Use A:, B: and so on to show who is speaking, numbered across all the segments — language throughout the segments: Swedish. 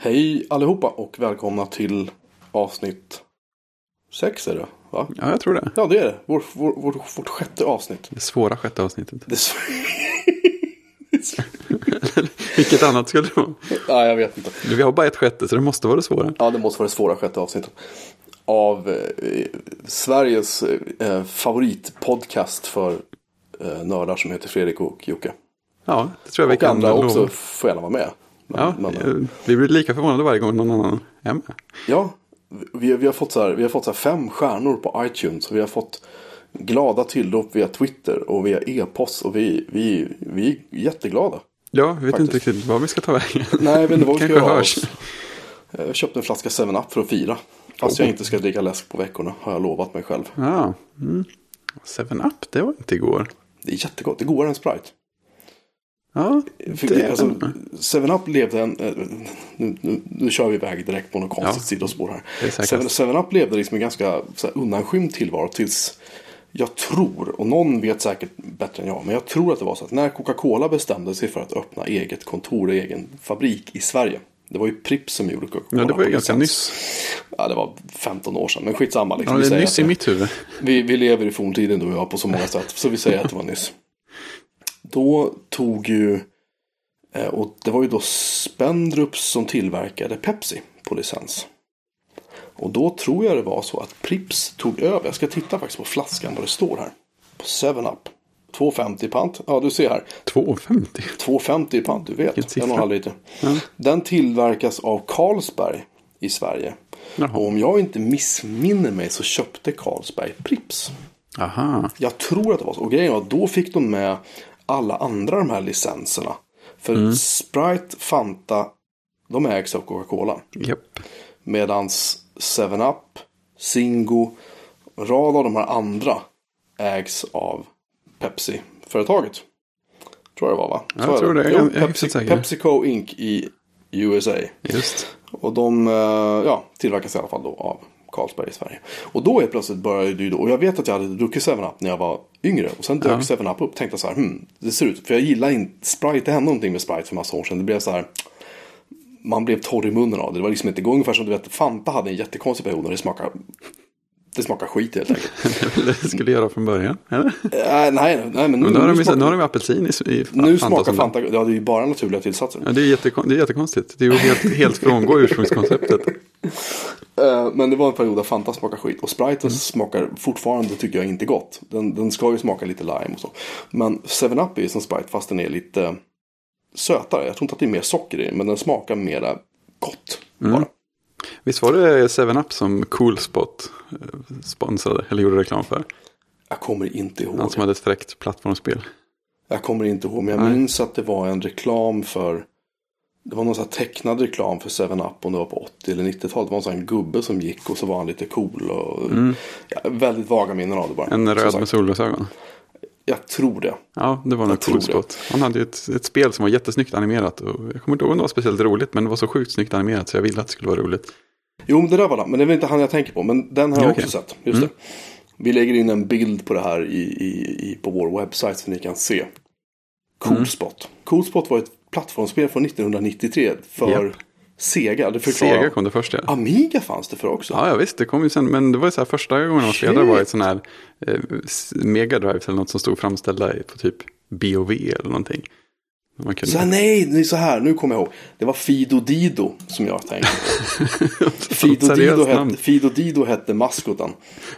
A: Hej allihopa och välkomna till avsnitt sex är det va?
B: Ja, jag tror det.
A: Ja det är det. Vår, vår, vår, vårt sjätte avsnitt.
B: Det svåra sjätte avsnittet.
A: Det så...
B: Vilket annat skulle det vara?
A: Nej jag vet inte.
B: Vi har bara ett sjätte så det måste vara det svåra.
A: Ja det måste vara det svåra sjätte avsnittet. Av eh, Sveriges eh, favoritpodcast för eh, nördar som heter Fredrik och Jocke.
B: Ja, det tror jag vi
A: Och
B: kan
A: andra
B: lova.
A: också får gärna vara med.
B: Ja, eh, vi blir lika förvånade varje gång någon annan är med.
A: Ja, vi, vi har fått, så här, vi har fått så fem stjärnor på iTunes. Och vi har fått glada tillrop via Twitter och via e-post. Och vi, vi, vi är jätteglada.
B: Ja, vi vet
A: Faktiskt.
B: inte riktigt vad vi ska ta vägen.
A: Nej, jag vet inte vad vi ska göra.
B: hörs.
A: Jag köpte en flaska 7-Up för att fira. Fast jag inte ska dricka läsk på veckorna har jag lovat mig själv.
B: Ja, mm. Seven Up, det var inte igår.
A: Det är jättegott, det godare än Sprite.
B: Ja, det
A: alltså, 7-Up levde en... eh, Nu, nu, nu kör vi iväg direkt på något konstigt
B: Ja.
A: sidospår här.
B: Är säkrast.
A: 7-Up levde liksom en ganska så undanskymd tillvaro tills jag tror, och någon vet säkert bättre än jag, men jag tror att det var så att när Coca-Cola bestämde sig för att öppna eget kontor och egen fabrik i Sverige. Det var ju Pripps som gjorde Coca-Cola.
B: ja det var ju ganska nyss.
A: Ja, det var 15 år sedan, men skitsamma. Liksom.
B: Ja, det är nyss i mitt huvud.
A: vi, vi lever i forntiden du och jag på så många sätt. Så vi säger att det var nyss. Då tog ju, eh, och det var ju då Spendrups som tillverkade Pepsi på licens. Och då tror jag det var så att Prips tog över. Jag ska titta faktiskt på flaskan vad det står här. På 7-Up. 2,50 pant. Ja, du ser här.
B: 2,50.
A: 2,50 i pant, du vet. En och halv liter. Den tillverkas av Carlsberg i Sverige.
B: Jaha.
A: Och om jag inte missminner mig så köpte Carlsberg Prips.
B: Aha,
A: Jag tror att det var så. Och grejen var att då fick de med alla andra de här licenserna. För
B: Mm.
A: Sprite, Fanta, de ägs av Coca-Cola.
B: japp.
A: Medans 7-Up, Zingo, en rad av de här andra ägs av Pepsi-företaget. Tror jag det var va?
B: Jag
A: Så är
B: tror det.
A: Jo,
B: Jag är hyfsat
A: Pepsi. Pepsico Inc. i USA.
B: Just.
A: Och de eh, ja, tillverkas i alla fall då av Carlsberg i Sverige. Och då är plötsligt började ju då. Och jag vet att jag hade druckit 7-Up när jag var yngre. Och sen dök
B: Ja.
A: 7-Up upp. Tänkte så här, hmm, det ser ut. För jag gillar inte Sprite. Det hände någonting med Sprite för massa år sedan. Det blev så här. Man blev torr i munnen av det. Det var liksom inte igång. Ungefär som du vet. Fanta hade en jättekonstig period. Och det smakar. Det smakar skit helt enkelt.
B: Det skulle göra från början. Eller?
A: äh, nej, nej, men nu,
B: Men nu har de,
A: nu, smakar,
B: nu har de ju apelsin i, i
A: nu
B: Fanta
A: smakar
B: som
A: Fanta. Ja, det är ju bara naturliga tillsatser.
B: Ja, det, är jättekon, det är jättekonstigt. Det är ju helt, helt frångå ursprungskonceptet.
A: Eh, Men det var en period där Fanta smakade skit. Och Sprite
B: Mm.
A: smakar fortfarande tycker jag inte gott. Den, den ska ju smaka lite lime och så. Men 7-Up är ju som Sprite fast den är lite sötare. Jag tror inte att det är mer socker i den. Men den smakar mera gott.
B: Mm.
A: Bara.
B: Visst var det 7up som Cool Spot eh, sponsrade eller gjorde reklam för?
A: Jag kommer inte ihåg.
B: Han som hade ett fräckt plattformsspel.
A: Jag kommer inte ihåg. Men jag
B: Nej.
A: minns att det var en reklam för. Det var någon sån tecknad reklam för 7-Up om det var på 80 eller 90-talet. Det var en sån gubbe som gick och så var han lite cool. Och, ja, väldigt vaga minnen av det bara.
B: Mm. En röd med solglasögon.
A: Jag tror det.
B: Ja, det var nog
A: tror
B: Cool
A: det.
B: Spot. Han hade ju ett, ett spel som var jättesnyggt animerat. Och jag kommer inte ihåg om det var speciellt roligt, men det var så sjukt snyggt animerat så jag ville att det skulle vara roligt.
A: Jo, det där var det. Men det är väl inte han jag tänker på. Men den har jag
B: Ja, okej.
A: också sett. Just det. Vi lägger in en bild på det här i, i, i, på vår webbsajt så ni kan se. Coolspot. Coolspot var ett plattformsspel från 1993 för
B: Japp.
A: Sega. Det.
B: Sega kom det först ja.
A: Amiga fanns det för också.
B: Ja, ja visst, det kom ju sen. Men det var ju så här första gången man spelade var ett sån här eh, Mega Drive eller något som stod framställda på typ BOV eller någonting.
A: Så här, nej, nej, så här. Nu kommer jag ihåg. Det var Fido Dido som jag tänkte. Fido Dido, hette, Fido Dido hette maskoten.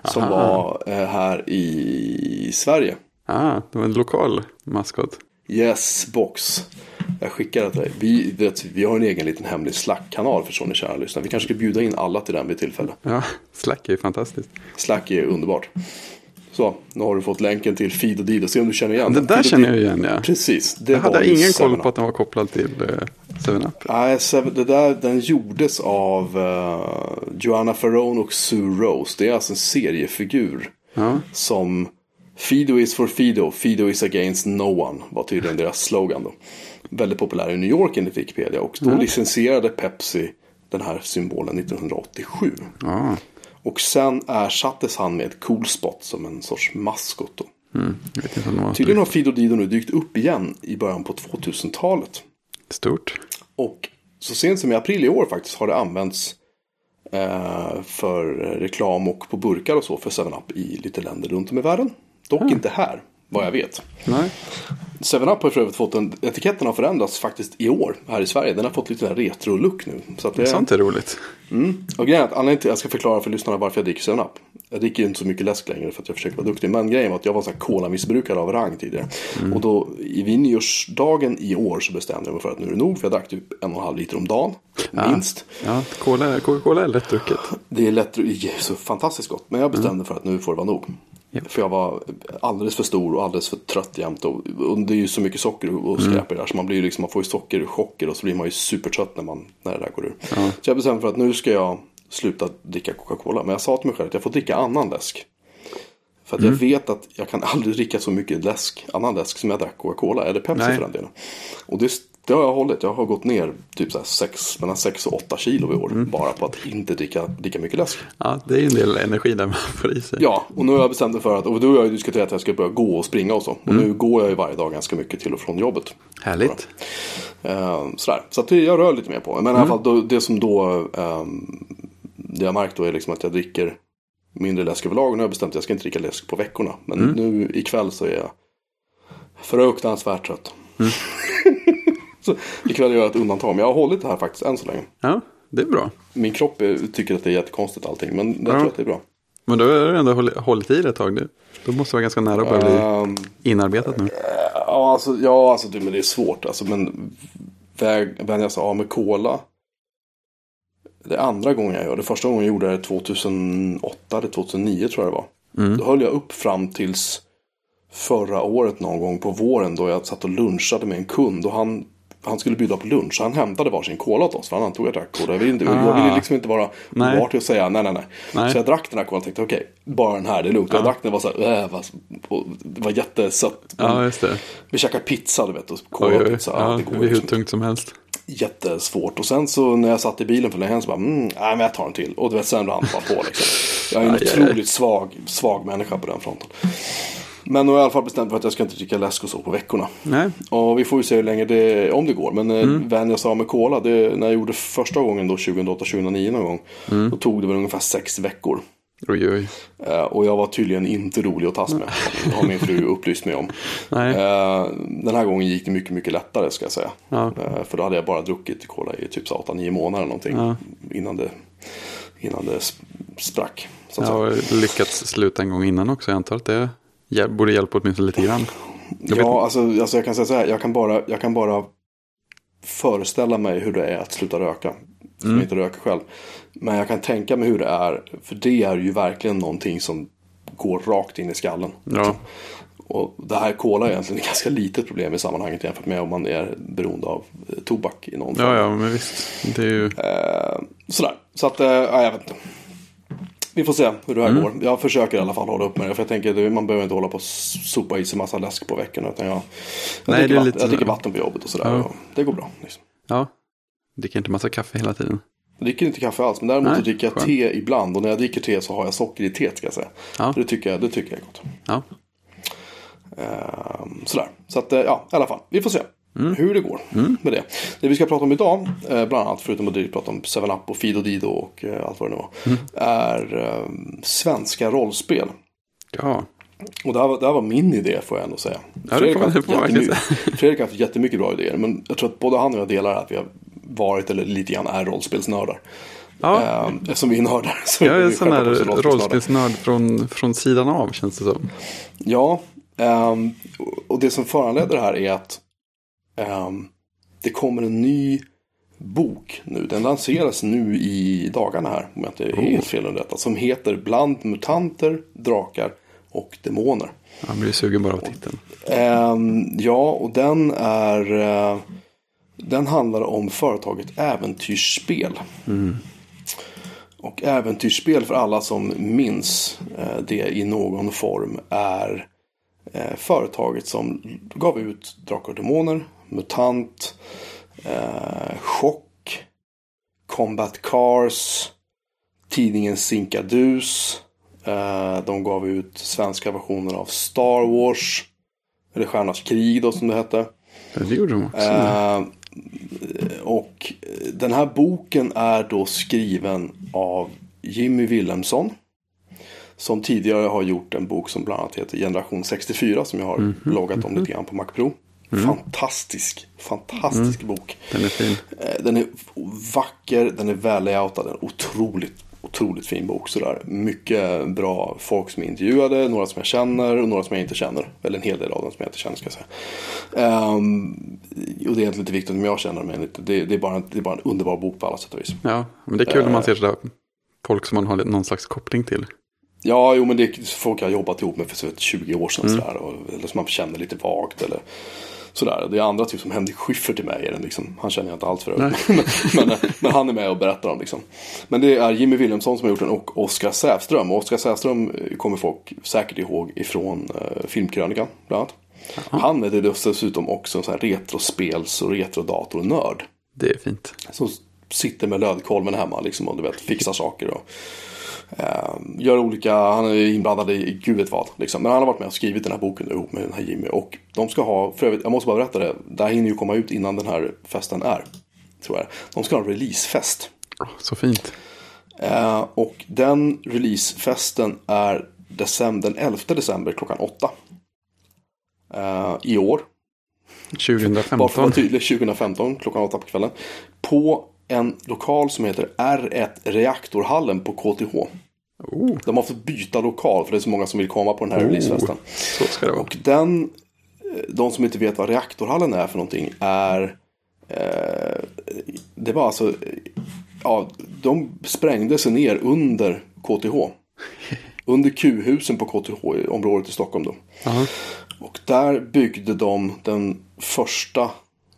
A: Som
B: Aha.
A: var eh, här i Sverige.
B: Ah, det var en lokal maskot.
A: Yes, box. Jag skickar det till dig. Vi, vet, vi har en egen liten hemlig Slack-kanal för så ni kära lyssnare. Vi kanske ska bjuda in alla till den vid tillfälle.
B: Ja, Slack är ju fantastiskt.
A: Slack är underbart. Så, nu har du fått länken till Feed och Dido. Se om du känner igen
B: Det där
A: Feed och
B: känner jag igen, ja.
A: Precis. Det
B: Jag hade ingen koll
A: 7-Up.
B: på att den var kopplad till uh, 7up.
A: Nej, Seven- det där, den gjordes av eh, Joanna Ferrone och Sue Rose. Det är alltså en seriefigur.
B: Ja.
A: Som Fido is for Fido, Fido is against no one. Var tydligen deras slogan då. Väldigt populär i New York enligt Wikipedia. Och då licensierade Pepsi den här symbolen 1987.
B: Ja,
A: Och sen ersattes han med Cool Spot som en sorts maskot.
B: Mm,
A: Tydligen har Fido Dido nu dykt upp igen i början på 2000-talet.
B: stort.
A: Och så sent som i april i år faktiskt har det använts eh, för reklam och på burkar och så för 7-Up i lite länder runt om i världen. Dock inte här, vad jag vet.
B: Nej.
A: 7-Up har för övrigt fått en, etiketten har förändrats faktiskt i år här i Sverige. Den har fått lite retro-look nu. Så att det,
B: Sånt är roligt.
A: Mm. Och grejen är att anledningen till, jag ska förklara för lyssnarna varför jag dricker 7-Up. Jag dricker ju inte så mycket läsk längre för att jag försöker vara duktig. Men grejen var att jag var en cola-missbrukare av rang tidigare. Och då i vid nyårsdagen i år så bestämde jag mig för att nu är det nog. För jag drack typ en och en halv liter om dagen. Minst.
B: Ja, Cola- Coca-Cola är lättdrucket.
A: Det är lätt, det är så fantastiskt gott. Men jag bestämde för att nu får det vara nog. För jag var alldeles för stor och alldeles för trött jämt. Och, och det är ju så mycket socker och skräp i det där. Så man, blir ju liksom, man får ju sockerchocker och så blir man ju supertrött när, man, när det där går ur. Så jag bestämde mig för att nu ska jag sluta dricka Coca-Cola. Men jag sa till mig själv att jag får dricka annan läsk. För att jag vet att jag kan aldrig dricka så mycket läsk, annan läsk som jag drack Coca-Cola. Eller Pepsi
B: Nej.
A: för den delen. Och det, det har jag hållit. Jag har gått ner typ så sex, mellan 6 och 8 kilo i år. Bara på att inte dricka lika mycket läsk.
B: Ja, det är ju en del energi där man får i sig.
A: Ja, och nu har jag bestämt mig för att, och då har jag ju diskuterat att jag ska börja gå och springa och så. Och nu går jag ju varje dag ganska mycket till och från jobbet.
B: Härligt.
A: Eh, sådär. Så att jag rör lite mer på Men i alla fall då, det som då, ehm, det jag märkt då är liksom att jag dricker mindre läsk överlag. Nu har jag bestämt att jag ska inte dricka läsk på veckorna. Men nu ikväll så är jag fruktansvärt trött. så gör jag ett undantag. Men jag har hållit det här faktiskt än så länge.
B: Ja, det är bra.
A: Min kropp är, tycker att det är jättekonstigt allting. Men jag tror att det är bra.
B: Men då har du ändå hållit, i det ett tag. Det, då måste det vara ganska nära att börja bli
A: Ehm,
B: inarbetat nu.
A: Ja, alltså, ja, alltså du, men det är svårt. Alltså, men väg, vänja sig av med cola. Det är andra gången jag gör det. Första gången jag gjorde det 2008 eller 2009 tror jag det var. Då höll jag upp fram tills förra året någon gång på våren då jag satt och lunchade med en kund. Och han, han skulle bjuda på lunch. Så han hämtade varsin cola åt oss. För han antog att jag drack cola. Jag ville, inte, jag ville liksom inte vara oartig och säga nej, nej, nej,
B: Nej.
A: Så jag drack den här colan och tänkte okej, bara den här, det är lugnt. Jag drack den och var så här, äh, och det var jättesött.
B: Ja, just det.
A: Vi käkade pizza du vet och
B: oj, oj.
A: colapizza. Ja,
B: Ja,
A: det
B: det
A: går
B: blir hur
A: liksom.
B: tungt som helst.
A: Jättesvårt. Och sen så när jag satt i bilen för länge sedan så bara, mm, nej men jag tar en till. Och du vet sen rann det bara på liksom. Jag är en otroligt svag, svag människa på den fronten. Men nu har jag i alla fall bestämt för att jag ska inte dricka läsk och så på veckorna.
B: Nej,
A: Och vi får ju se hur länge det, om det går. Men mm. vänja sig av med cola, det, när jag gjorde första gången då 2008-2009 någon gång.
B: Mm.
A: Då tog det väl ungefär sex veckor.
B: oj, oj.
A: Eh, och jag var tydligen inte rolig att tas med. Har min fru upplyst mig om.
B: Nej.
A: Eh, den här gången gick det mycket, mycket lättare ska jag säga.
B: Ja.
A: Eh, för då hade jag bara druckit cola i typ 8-9 månader någonting.
B: Ja.
A: Innan, det, innan det sp- sprack. Så
B: Jag har lyckats sluta en gång innan också. Jag antar att det hjäl- borde hjälpa åtminstone lite grann. Jag
A: Ja, alltså, alltså jag kan säga så här. Jag kan, bara, jag kan bara föreställa mig hur det är att sluta röka. Som
B: Mm.
A: inte röker själv. Men jag kan tänka mig hur det är. För det är ju verkligen någonting som går rakt in i skallen.
B: Ja.
A: Och det här cola är egentligen ett ganska litet problem i sammanhanget jämfört med om man är beroende av eh, tobak i någon form.
B: Ja, ja, men visst. Det är ju...
A: Eh, sådär. Så att, eh, ja, jag vet inte. Vi får se hur det här
B: Mm.
A: går. Jag försöker i alla fall hålla upp med det. För jag tänker att man behöver inte hålla på och sopa i sig massa läsk på veckorna. Utan jag, jag,
B: Nej,
A: dricker, vatten,
B: lite
A: jag
B: så.
A: dricker vatten på jobbet och sådär.
B: Ja.
A: Och det går bra. Liksom.
B: Ja. Dricker inte massa kaffe hela tiden.
A: Jag dricker inte kaffe alls. Men däremot
B: Nej,
A: dricker jag
B: skönt.
A: te ibland. Och när jag dricker te så har jag socker i teet ska jag säga.
B: Ja.
A: Det, tycker jag, det tycker jag är gott.
B: Ja.
A: Ehm, sådär. Så att, eh, ja, i alla fall. Vi får se
B: Mm.
A: hur det går med det. Det vi ska prata om idag, eh, bland annat, förutom att prata om 7up och Fido Dido och eh, allt vad det nu var,
B: Mm.
A: är eh, svenska rollspel.
B: Ja.
A: Och det här, var, det här var min idé får jag ändå säga.
B: Ja, det får-
A: har Fredrik har haft jättemycket bra idéer. Men jag tror att både han och jag delar att vi har varit eller lite grann är rollspelsnördar.
B: Ja,
A: Ehm, eftersom vi är nördar. Så
B: jag är en sån här
A: också
B: rollspelsnörd från, från sidan av känns det som.
A: Ja, ehm, och det som föranleder det här är att ehm, det kommer en ny bok nu. Den lanseras nu i dagarna här, om jag inte är helt fel underrättad. Som heter Bland mutanter, drakar och demoner.
B: Jag blir sugen bara av titeln.
A: Ehm, ja, och den är... eh, den handlar om företaget Äventyrsspel. Och Äventyrsspel för alla som minns eh, det i någon form är eh, företaget som gav ut Drakar och Demoner, MUTANT, eh, Chock, Combat Cars, tidningen Sinkadus. Eh, de gav ut svenska versioner av Star Wars. Eller Stjärnornas krig då som det hette.
B: Ja, Det gjorde de också.
A: Eh, och den här boken är då skriven av Jimmy Wilhelmsson. Som tidigare har gjort en bok som bland annat heter Generation 64 som jag har
B: Mhm,
A: bloggat om lite grann på MacPro. Fantastisk, fantastisk bok.
B: Den är fin.
A: Eh, Den är vacker, den är väl layoutad, en otroligt, otroligt fin bok. Sådär. Mycket bra folk som är intervjuade, några som jag känner och några som jag inte känner. Eller en hel del av dem som jag inte känner ska jag säga. Ehm, och det är egentligen inte viktigt om jag känner mig. lite. Det, det, är bara en, det är bara en underbar bok på alla sätt och vis.
B: Ja, men det är kul när
A: Eh.
B: man ser sådär folk som man har någon slags koppling till.
A: Ja, jo men det är folk jag har jobbat ihop med för så vet, 20 år sedan. Sådär, och, eller som man känner lite vagt. Eller, sådär. Det är andra typ som Henrik Schyffert till mig. Liksom, han känner jag inte allt för. men, men, men han är med och berättar om. Liksom. Men det är Jimmy Wilhelmsson som har gjort den och Oskar Sävström. Och Oskar Sävström eh, kommer folk säkert ihåg ifrån uh, Filmkrönikan bland annat. Han är dessutom också en sån här retrospels och retrodatornörd.
B: Det är fint.
A: Som sitter med lödkolven hemma liksom, och du vet, fixar saker. Och, eh, gör olika, han är inblandad i gud vet vad. Liksom. Men han har varit med och skrivit den här boken ihop med den här Jimmy. Och de ska ha, för övrigt, jag måste bara berätta det. Det här hinner ju komma ut innan den här festen är. Tror jag. De ska ha en releasefest.
B: Så fint.
A: Eh, och den releasefesten är december, den 11 december klockan 8. Eh, I år. Bara för att
B: 2015.
A: vara tydlig, 2015 klockan 8 på kvällen. På en lokal som heter R1 Reaktorhallen på KTH.
B: Oh,
A: De har fått byta lokal för det är så många som vill komma på den här
B: Oh.
A: releasefesten.
B: så ska det vara.
A: Och den, eh, de som inte vet vad reaktorhallen är för någonting är eh, Det var alltså, ja, de sprängde sig ner under KTH. Under Q-husen på KTH-området i Stockholm då.
B: Aha.
A: Och där byggde de den första,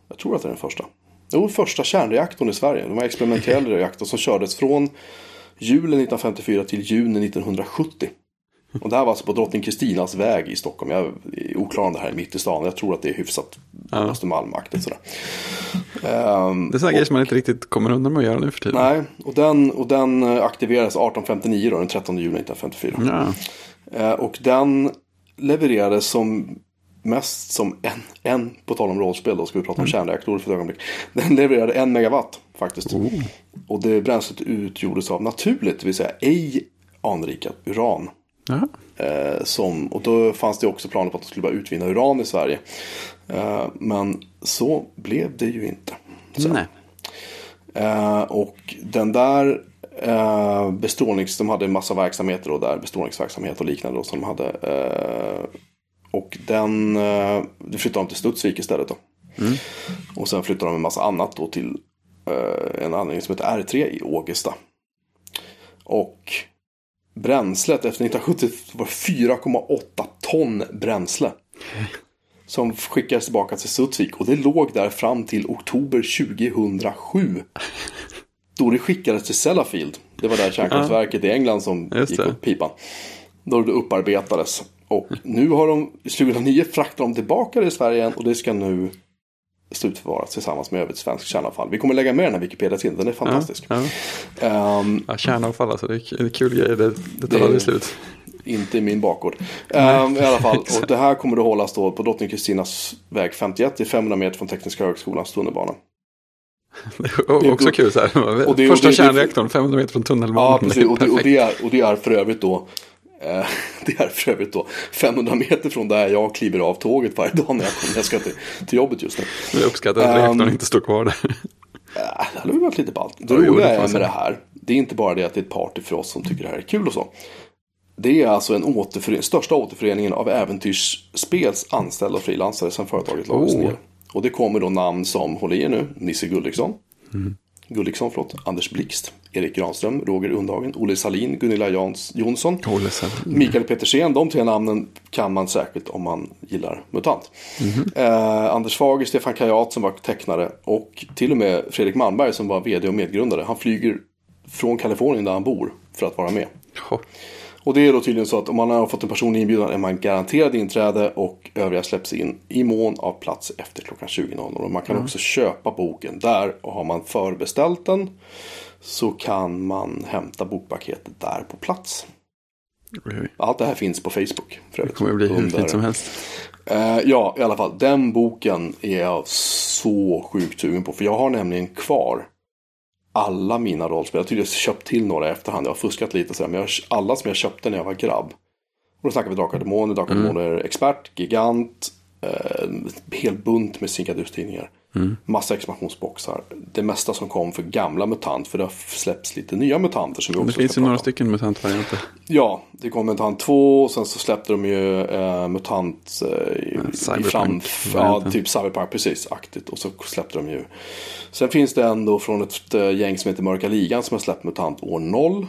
A: jag tror att det är den första. Jo, första kärnreaktorn i Sverige. De var experimentell reaktor som kördes från julen 1954 till juni 1970. Och det här var alltså på Drottning Kristinas väg i Stockholm. Jag är oklar om det här är mitt i stan. Jag tror att det är hyfsat
B: Ja.
A: Östermalmaktigt sådär. Ehm,
B: Det är sådana grejer som man inte riktigt kommer undan med att göra nu för tiden.
A: nej, och den, och den eh, aktiverades 1859 då, den 13 juni 1954.
B: Ja.
A: Eh, Och den levererades som mest som en, en på tal om rollspel då ska vi prata om kärnreaktorer för ett ögonblick. Den levererade en megawatt faktiskt. Och det bränslet utgjordes av naturligt, det vill säga ej anrikat uran. Eh, som, och då fanns det också planer på att de skulle börja utvinna uran i Sverige. Eh, men så blev det ju inte. Eh, och den där eh, bestrålnings, de hade en massa verksamheter då där, bestrålningsverksamhet och liknande då, som de hade. Och den, eh, det flyttade de till Studsvik istället då. Och sen flyttade de en massa annat då till eh, en anläggning som heter R3 i Ågesta. Och bränslet efter 1970 var 4,8 ton bränsle. Som skickades tillbaka till Studsvik och det låg där fram till oktober 2007. Då det skickades till Sellafield. Det var där kärnkraftverket i England som gick upp pipan. Då det upparbetades. Och nu har de, 2009 fraktade de tillbaka det i Sverige igen och det ska nu slutförvaras tillsammans med övrigt svenskt kärnavfall. Vi kommer lägga med den här Wikipedia-sidan, den är fantastisk.
B: Ja.
A: Ehm,
B: Ja, kärnavfall alltså, det är, det är kul grejer, det, det tar
A: Det-
B: aldrig slut.
A: Inte i min bakgård. Ehm, I alla fall. Och det här kommer att hållas då på Drottning Kristinas väg 51 till 500 meter från Tekniska högskolans tunnelbana. Det är
B: också kul så här.
A: Och det-
B: Första
A: det-
B: kärnreaktorn, 500 meter från tunnelbanan.
A: Ja, precis. Och det, och, det är, och det är för övrigt då det är för övrigt då 500 meter från där jag kliver av tåget varje dag när jag, kommer, jag ska till, till jobbet just nu.
B: Jag uppskattar att reaktorn inte står kvar där.
A: Äh, det hade varit lite ballt. Det roliga är med det här, det är inte bara det att det är ett party för oss som tycker det här är kul och så. Det är alltså en återförening, största återföreningen av äventyrsspels anställda och frilansare sedan företaget lades
B: Oh.
A: ner. Och det kommer då namn som, håll i er nu, Nisse Gulliksson. Gulliksson, förlåt. Anders Blixt, Erik Granström, Roger Undhagen, Olle Salin, Gunilla Jans, Jonsson. Mikael Petersen, de tre namnen kan man säkert om man gillar MUTANT. Eh, Anders Fager, Stefan Kajat som var tecknare och till och med Fredrik Malmberg som var vd och medgrundare. Han flyger från Kalifornien där han bor för att vara med.
B: Ja,
A: Och det är då tydligen så att om man har fått en personlig inbjudan är man garanterad inträde och övriga släpps in i mån av plats efter klockan 20.00. Och man kan också köpa boken där och har man förbeställt den så kan man hämta bokpaketet där på plats. Allt det här finns på Facebook. För
B: Det kommer bli hur
A: Under-
B: fint som helst.
A: Eh, ja, i alla fall. Den boken är jag så sjukt sugen på. För jag har nämligen kvar alla mina rollspel. Jag har tydligen köpt till några i efterhand. Jag har fuskat lite sådär. Men jag, alla som jag köpte när jag var grabb. Och då snackar vi Drakar och Demoner, Drakar och Demoner Expert, Gigant. Eh, en hel bunt med Sinkadus-tidningar. Massa expansionsboxar. Det mesta som kom för gamla MUTANT. För det har släppts lite nya MUTANter som vi också
B: Det finns ju några stycken mutantvarianter.
A: Ja, det kom MUTANT 2 och sen så släppte de ju eh, MUTANT eh, i, i
B: Cyberpunk
A: fram... Ja, typ Cyberpunk, precis, aktigt. Och så släppte de ju. Sen finns det ändå från ett eh, gäng som heter Mörka Ligan som har släppt MUTANT år 0.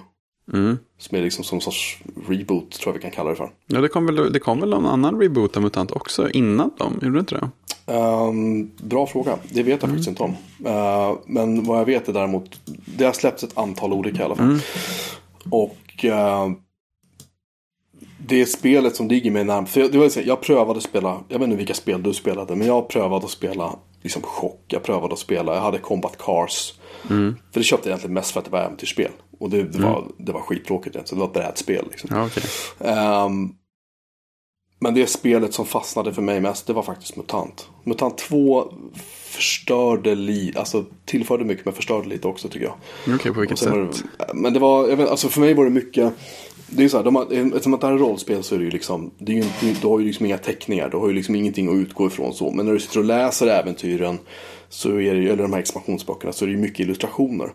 B: Mm.
A: Som är liksom som sorts reboot, tror jag vi kan kalla det för.
B: Ja, det kom, väl, det kom väl någon annan reboot av MUTANT också innan dem? Gjorde det inte det?
A: Ehm, bra fråga, det vet jag faktiskt inte om. Eh, men vad jag vet är däremot, det har släppts ett antal olika i alla fall. Och eh, det spelet som ligger mig närmast, för jag, det vill säga, jag prövade spela, jag vet inte vilka spel du spelade, men jag prövade att spela liksom chock, jag prövade att spela, jag hade Combat Cars. För det köpte jag egentligen mest för att det var äventyrsspel. Och det, det, var, det var skittråkigt, så det var ett brädspel. Liksom.
B: Ja, okej.
A: Ehm, men det spelet som fastnade för mig mest, det var faktiskt MUTANT. MUTANT 2 förstörde lite, alltså tillförde mycket men förstörde lite också tycker jag.
B: Okej, på vilket sätt?
A: det, men det var, jag vet, alltså för mig var det mycket, det är så här, de har, eftersom att det här är rollspel så är det ju liksom, det är ju, inte- du har ju liksom inga teckningar, du har ju liksom ingenting att utgå ifrån så. Men när du sitter och läser äventyren, så är det eller de här expansionsböckerna, så är det ju mycket illustrationer.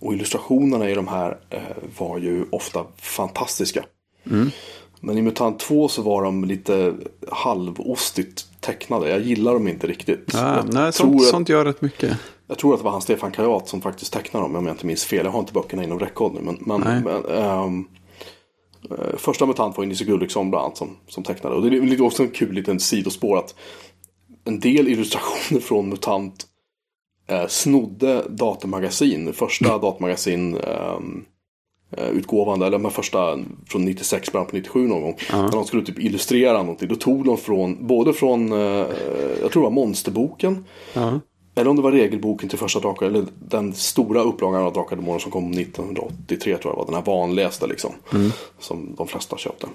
A: Och illustrationerna i de här eh, var ju ofta fantastiska. Men i MUTANT 2 så var de lite halvostigt tecknade. Jag gillar dem inte riktigt.
B: Ah,
A: jag,
B: nej, sånt,
A: att,
B: sånt gör rätt mycket.
A: jag tror att det var han Stefan Kajat som faktiskt tecknade dem om jag inte minns fel. Jag har inte böckerna inom räckhåll nu. Men, men, men eh, första MUTANT var Nisse Gulliksson bland annat som, som tecknade. Och det är också en kul liten sidospår att en del illustrationer från MUTANT eh, snodde datamagasin. Första datamagasin ehm, eh, utgåvan, eller här första från 96, början på 97 någon gång. När de skulle typ illustrera någonting. Då tog de från, både från, eh, jag tror det var Monsterboken.
B: Ja.
A: Eller om det var regelboken till första Drakar, eller den stora upplagan av Drakar Demoner som kom 1983 tror jag var. Den här vanligaste liksom. Som de flesta köpte.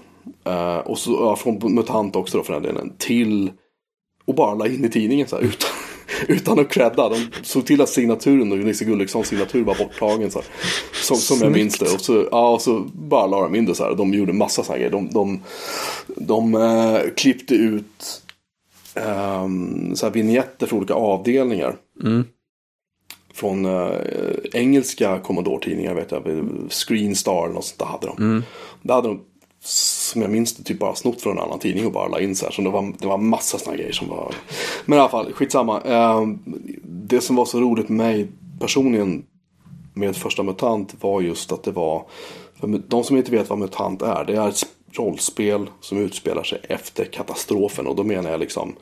A: Eh, och så ja, från MUTANT också då för den delen. Till, och bara la in i tidningen så här utan, utan att credda. De såg till att signaturen och Nisse Gullikssons signatur var borttagen så här. Som, som jag minns det. Och så, ja, och så bara la de in det så här. De gjorde massa så här grejer. De, de, de eh, klippte ut um, så här vignetter för olika avdelningar. Från eh, engelska Commodore-tidningar vet jag. Screenstar eller något sånt där hade de. Där hade de, som jag minns det, typ bara snott från en annan tidning och bara la in så här. Så det var, det var massa sådana grejer som var... Men i alla fall, skitsamma. Ehm, det som var så roligt med mig personligen med första MUTANT var just att det var... För de som inte vet vad MUTANT är, det är ett rollspel som utspelar sig efter katastrofen. Och då menar jag liksom...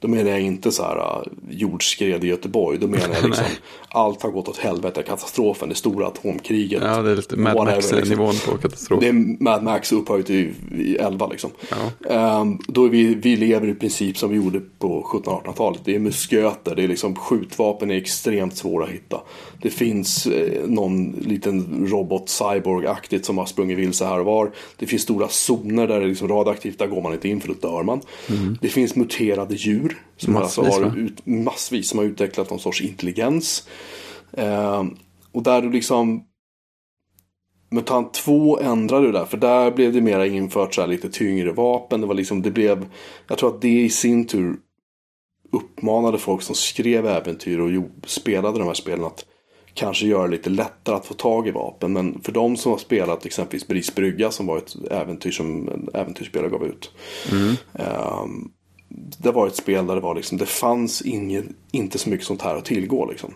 A: Då menar jag inte så här uh, jordskred i Göteborg. Då menar jag liksom allt har gått åt helvete. Katastrofen, det stora atomkriget.
B: ja, det är lite Mad Max-nivån
A: liksom.
B: på katastrof.
A: Det är Mad Max upphöjt i, i 11 liksom.
B: Ja.
A: Ehm, då vi, vi lever i princip som vi gjorde på 1700-1800-talet. Det är musköter, det är liksom skjutvapen är extremt svåra att hitta. Det finns eh, någon liten robot cyborg-aktigt som har sprungit vilse här och var. Det finns stora zoner där det är liksom radioaktivt, där går man inte in för då dör man. Det finns muterade djur som
B: Massvis,
A: alltså har ut, massvis som har utvecklat någon sorts intelligens. Ehm, och där du liksom MUTANT 2 ändrade det där, för där blev det mera infört så lite tyngre vapen. Det var liksom, det blev, jag tror att det i sin tur uppmanade folk som skrev äventyr och spelade de här spelen att kanske göra det lite lättare att få tag i vapen. Men för de som har spelat exempelvis Bris brygga som var ett äventyr som en äventyrsspelare gav ut. ehm, det var ett spel där det var liksom, det fanns ingen, inte så mycket sånt här att tillgå liksom.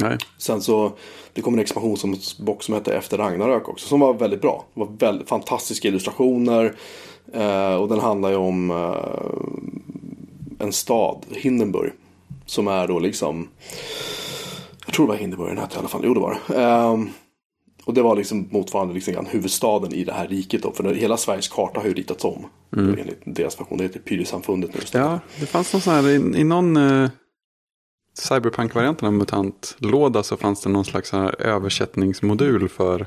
B: Nej.
A: Sen så, det kom en expansionsbox som hette Efter Ragnarök också, som var väldigt bra. Det var väldigt fantastiska illustrationer. Eh, och den handlar ju om eh, en stad, Hindenburg. Som är då liksom, jag tror det var Hindenburg den hette i alla fall, jo det var det. Ehm, och det var liksom motsvarande liksom huvudstaden i det här riket då. För hela Sveriges karta har ju ritats om. Enligt deras version, det heter Pyrisamfundet nu istället.
B: Ja, det fanns någon sån här, i, i någon eh, Cyberpunk-varianten av MUTANT-låda så fanns det någon slags översättningsmodul för,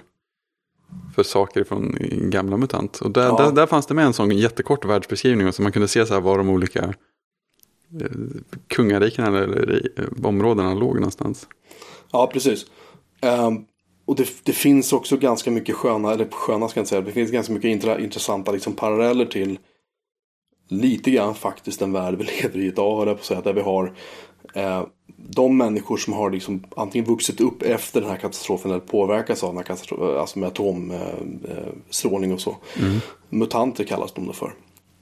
B: för saker från gamla MUTANT. Och där,
A: Ja.
B: där, där fanns det med en sån jättekort världsbeskrivning. Så man kunde se så här var de olika eh, kungarikena eller, eller eh, områdena låg någonstans.
A: Ja, precis. Ehm, och det, det finns också ganska mycket sköna, eller sköna ska jag inte säga, det finns ganska mycket intra, intressanta liksom, paralleller till lite grann faktiskt den värld vi lever i idag, höll jag på att säga, där vi har eh, de människor som har liksom antingen vuxit upp efter den här katastrofen eller påverkats av den här katastrofen, alltså med atomstrålning och så. Mutanter kallas de då för.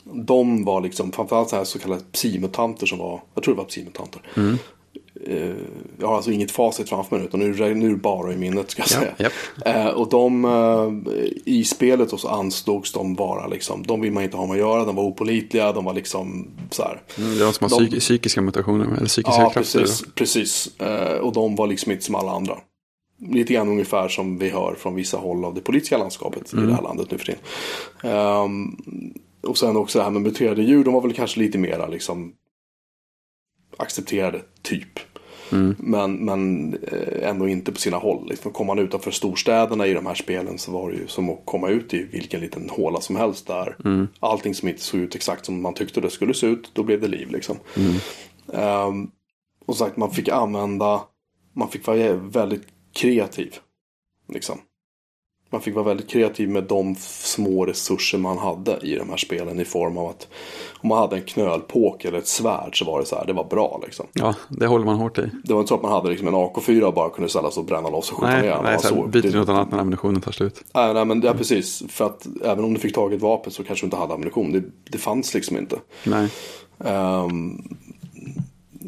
A: De var liksom, framförallt så här så kallade psi-mutanter som var, jag tror det var psi-mutanter. Eh, jag har alltså inget facit framför mig utan nu, nu bara i minnet ska jag
B: Ja,
A: säga.
B: japp.
A: Eh, och de, eh, i spelet då så ansågs de vara liksom, de vill man inte ha med att göra, de var opolitliga, de var liksom så här.
B: Mm, Det är de som har
A: De-
B: psyk- psykiska mutationer, eller psykiska
A: Ja,
B: krafter.
A: precis. precis. Eh, och de var liksom inte som alla andra. Lite grann ungefär som vi hör från vissa håll av det politiska landskapet i det här landet nu för tiden. Ehm, och sen också det här med muterade djur, de var väl kanske lite mera liksom accepterade, typ. Men, men eh, ändå inte på sina håll. Liksom, kom man utanför storstäderna i de här spelen så var det ju som att komma ut i vilken liten håla som helst där. Allting som inte såg ut exakt som man tyckte det skulle se ut, då blev det liv liksom. Ehm, och sagt, man fick använda, man fick vara väldigt kreativ. Liksom. Man fick vara väldigt kreativ med de små resurser man hade i de här spelen i form av att om man hade en knölpåk eller ett svärd så var det så här, det var bra liksom.
B: Ja, det håller man hårt i.
A: Det var inte så att man hade liksom en AK4 och bara kunde ställa sig och bränna loss och skjuta
B: Nej,
A: ner.
B: nej så byter
A: det-
B: något annat när ammunitionen tar slut.
A: Nej, nej, men det är precis. För att även om du fick tag i ett vapen så kanske du inte hade ammunition. Det, det fanns liksom inte.
B: Nej.
A: Ehm,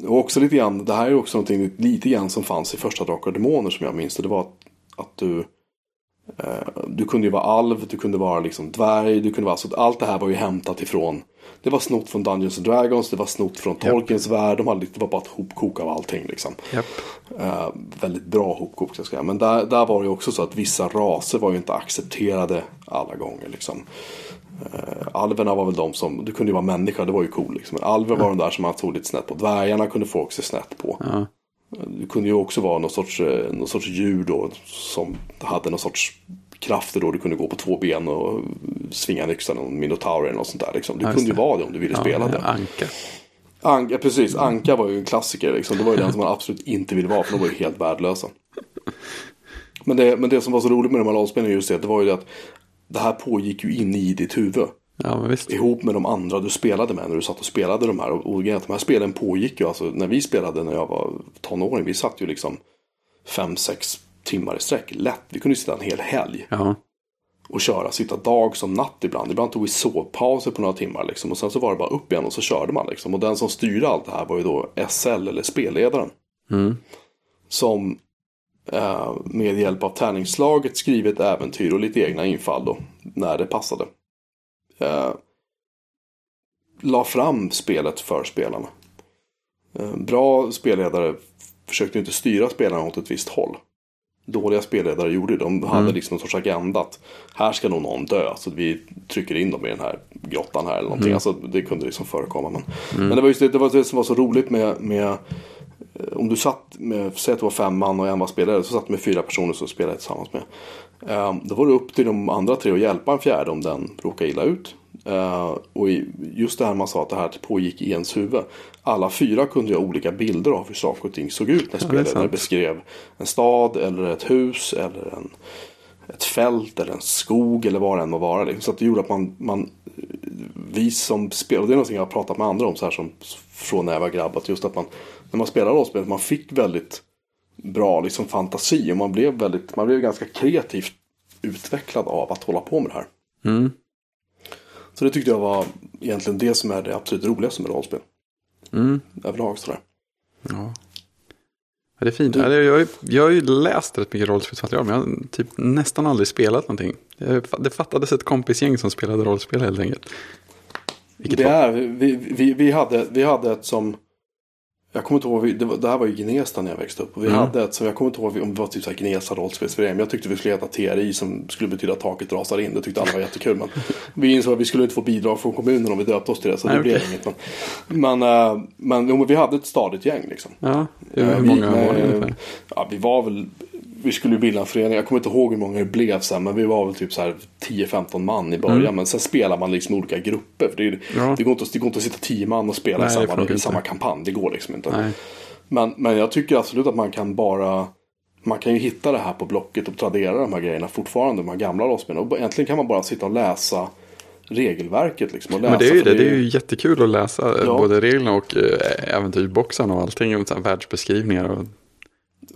A: och också lite grann, det här är också någonting lite grann som fanns i första Drakar och Demoner som jag minns det. Det var att, att du du kunde ju vara alv, du kunde vara liksom dvärg, du kunde vara, så allt det här var ju hämtat ifrån det var snott från Dungeons and Dragons, det var snott från Tolkiens värld, de hade, det var bara ett hopkok av allting liksom.
B: Japp.
A: Eh, väldigt bra hopkok ska jag säga. Men där, där var det ju också så att vissa raser var ju inte accepterade alla gånger. Liksom. Eh, alverna var väl de som, du kunde ju vara människa, det var ju cool. Liksom. Men alver var de där som man tog lite snett på. Dvärgarna kunde folk se snett på.
B: Ja.
A: Du kunde ju också vara någon sorts, eh, någon sorts djur då som hade någon sorts krafter då. Du kunde gå på två ben och svinga en yxa, någon minotaur eller något sånt där. Liksom. Du kunde ju
B: det.
A: vara det om du ville spela
B: ja,
A: det.
B: Anka.
A: Anka, precis, Anka var ju en klassiker. Liksom. Det var ju den som man absolut inte ville vara för de var ju helt värdelösa. Men det, men det som var så roligt med de här rollspelen just det, det var ju det att det här pågick ju in i ditt huvud.
B: Ja.
A: Ihop med de andra du spelade med när du satt och spelade de här. Och, och de här spelen pågick ju, alltså när vi spelade när jag var tonåring, vi satt ju liksom fem, sex timmar i sträck. Lätt, vi kunde sitta en hel helg
B: Ja.
A: och köra, sitta dag som natt ibland. Ibland tog vi sovpauser på några timmar liksom. Och sen så var det bara upp igen och så körde man liksom. Och den som styrde allt det här var ju då SL eller spelledaren.
B: Mm.
A: Som eh, med hjälp av tärningsslaget skrivit äventyr och lite egna infall då. När det passade. Eh, la fram spelet för spelarna. Eh, bra spelledare försökte inte styra spelarna åt ett visst håll. Dåliga spelledare gjorde det. De hade liksom en sorts agenda att här ska nog någon dö. Så vi trycker in dem i den här grottan här eller någonting. Alltså, det kunde liksom förekomma. Men, men det var just det, det, var det som var så roligt med, med om du satt med, säg att det var fem man och en var spelare, så satt med fyra personer som spelade tillsammans med. Eh, då var det upp till de andra tre att hjälpa en fjärde om den råkade illa ut. Eh, och just det här man sa att det här pågick i ens huvud. Alla fyra kunde ha olika bilder av hur saker och ting såg ut när spelaren
B: sant.
A: beskrev en stad eller ett hus eller en, ett fält eller en skog eller vad det än må vara. Liksom. Så det gjorde att man, man vi som spelar, och det är någonting jag har pratat med andra om så här som från när jag var grabb, att just att man när man spelar rollspel, man fick väldigt bra liksom fantasi och man blev väldigt, man blev ganska kreativt utvecklad av att hålla på med det här.
B: Mm.
A: Så det tyckte jag var egentligen det som är det absolut roligaste med rollspel.
B: Mm.
A: Överlag sådär.
B: Ja. Ja, det är fint.
A: Du-
B: Ja, Jag, har jag har ju läst rätt mycket rollspelsmaterial men jag har typ nästan aldrig spelat någonting. Det fattades ett kompisgäng som spelade rollspel helt enkelt. Vilket
A: Det, är, vi, vi, vi, hade, vi hade ett som jag kommer inte ihåg, det, var, det här var ju Gnesta när jag växte upp. Och vi
B: Mm.
A: hade ett som, jag kommer inte ihåg om det var typ så här Gnesta rollspelsförening. Jag tyckte vi skulle heta TRI som skulle betyda taket rasar in. Det tyckte alla var jättekul. Men vi insåg att vi skulle inte få bidrag från kommunen om vi döpte oss till det. Så det
B: Nej,
A: blev inget. Men, men, äh, men, jo, men vi hade ett stadigt gäng liksom.
B: ja, hur
A: Eh,
B: hur
A: vi-
B: många var det
A: med-
B: ungefär?
A: Ja, vi var väl vi skulle bilda en förening. Jag kommer inte ihåg hur många det blev sen. Men vi var väl typ så här 10-15 man i början. Men sen spelar man liksom olika grupper. För det,
B: Ja.
A: det, går inte, det går inte att sitta 10 man och spela
B: Nej,
A: samma, i samma kampanj. Det går liksom inte.
B: Nej.
A: Men, men jag tycker absolut att man kan bara man kan ju hitta det här på Blocket och Tradera de här grejerna fortfarande. De här gamla rollspelen. Och egentligen kan man bara sitta och läsa regelverket. Liksom, och läsa,
B: Men det är ju det, det är ju jättekul att läsa eh,
A: Ja.
B: både reglerna och eh, äventyrsboxarna och allting. Och världsbeskrivningar och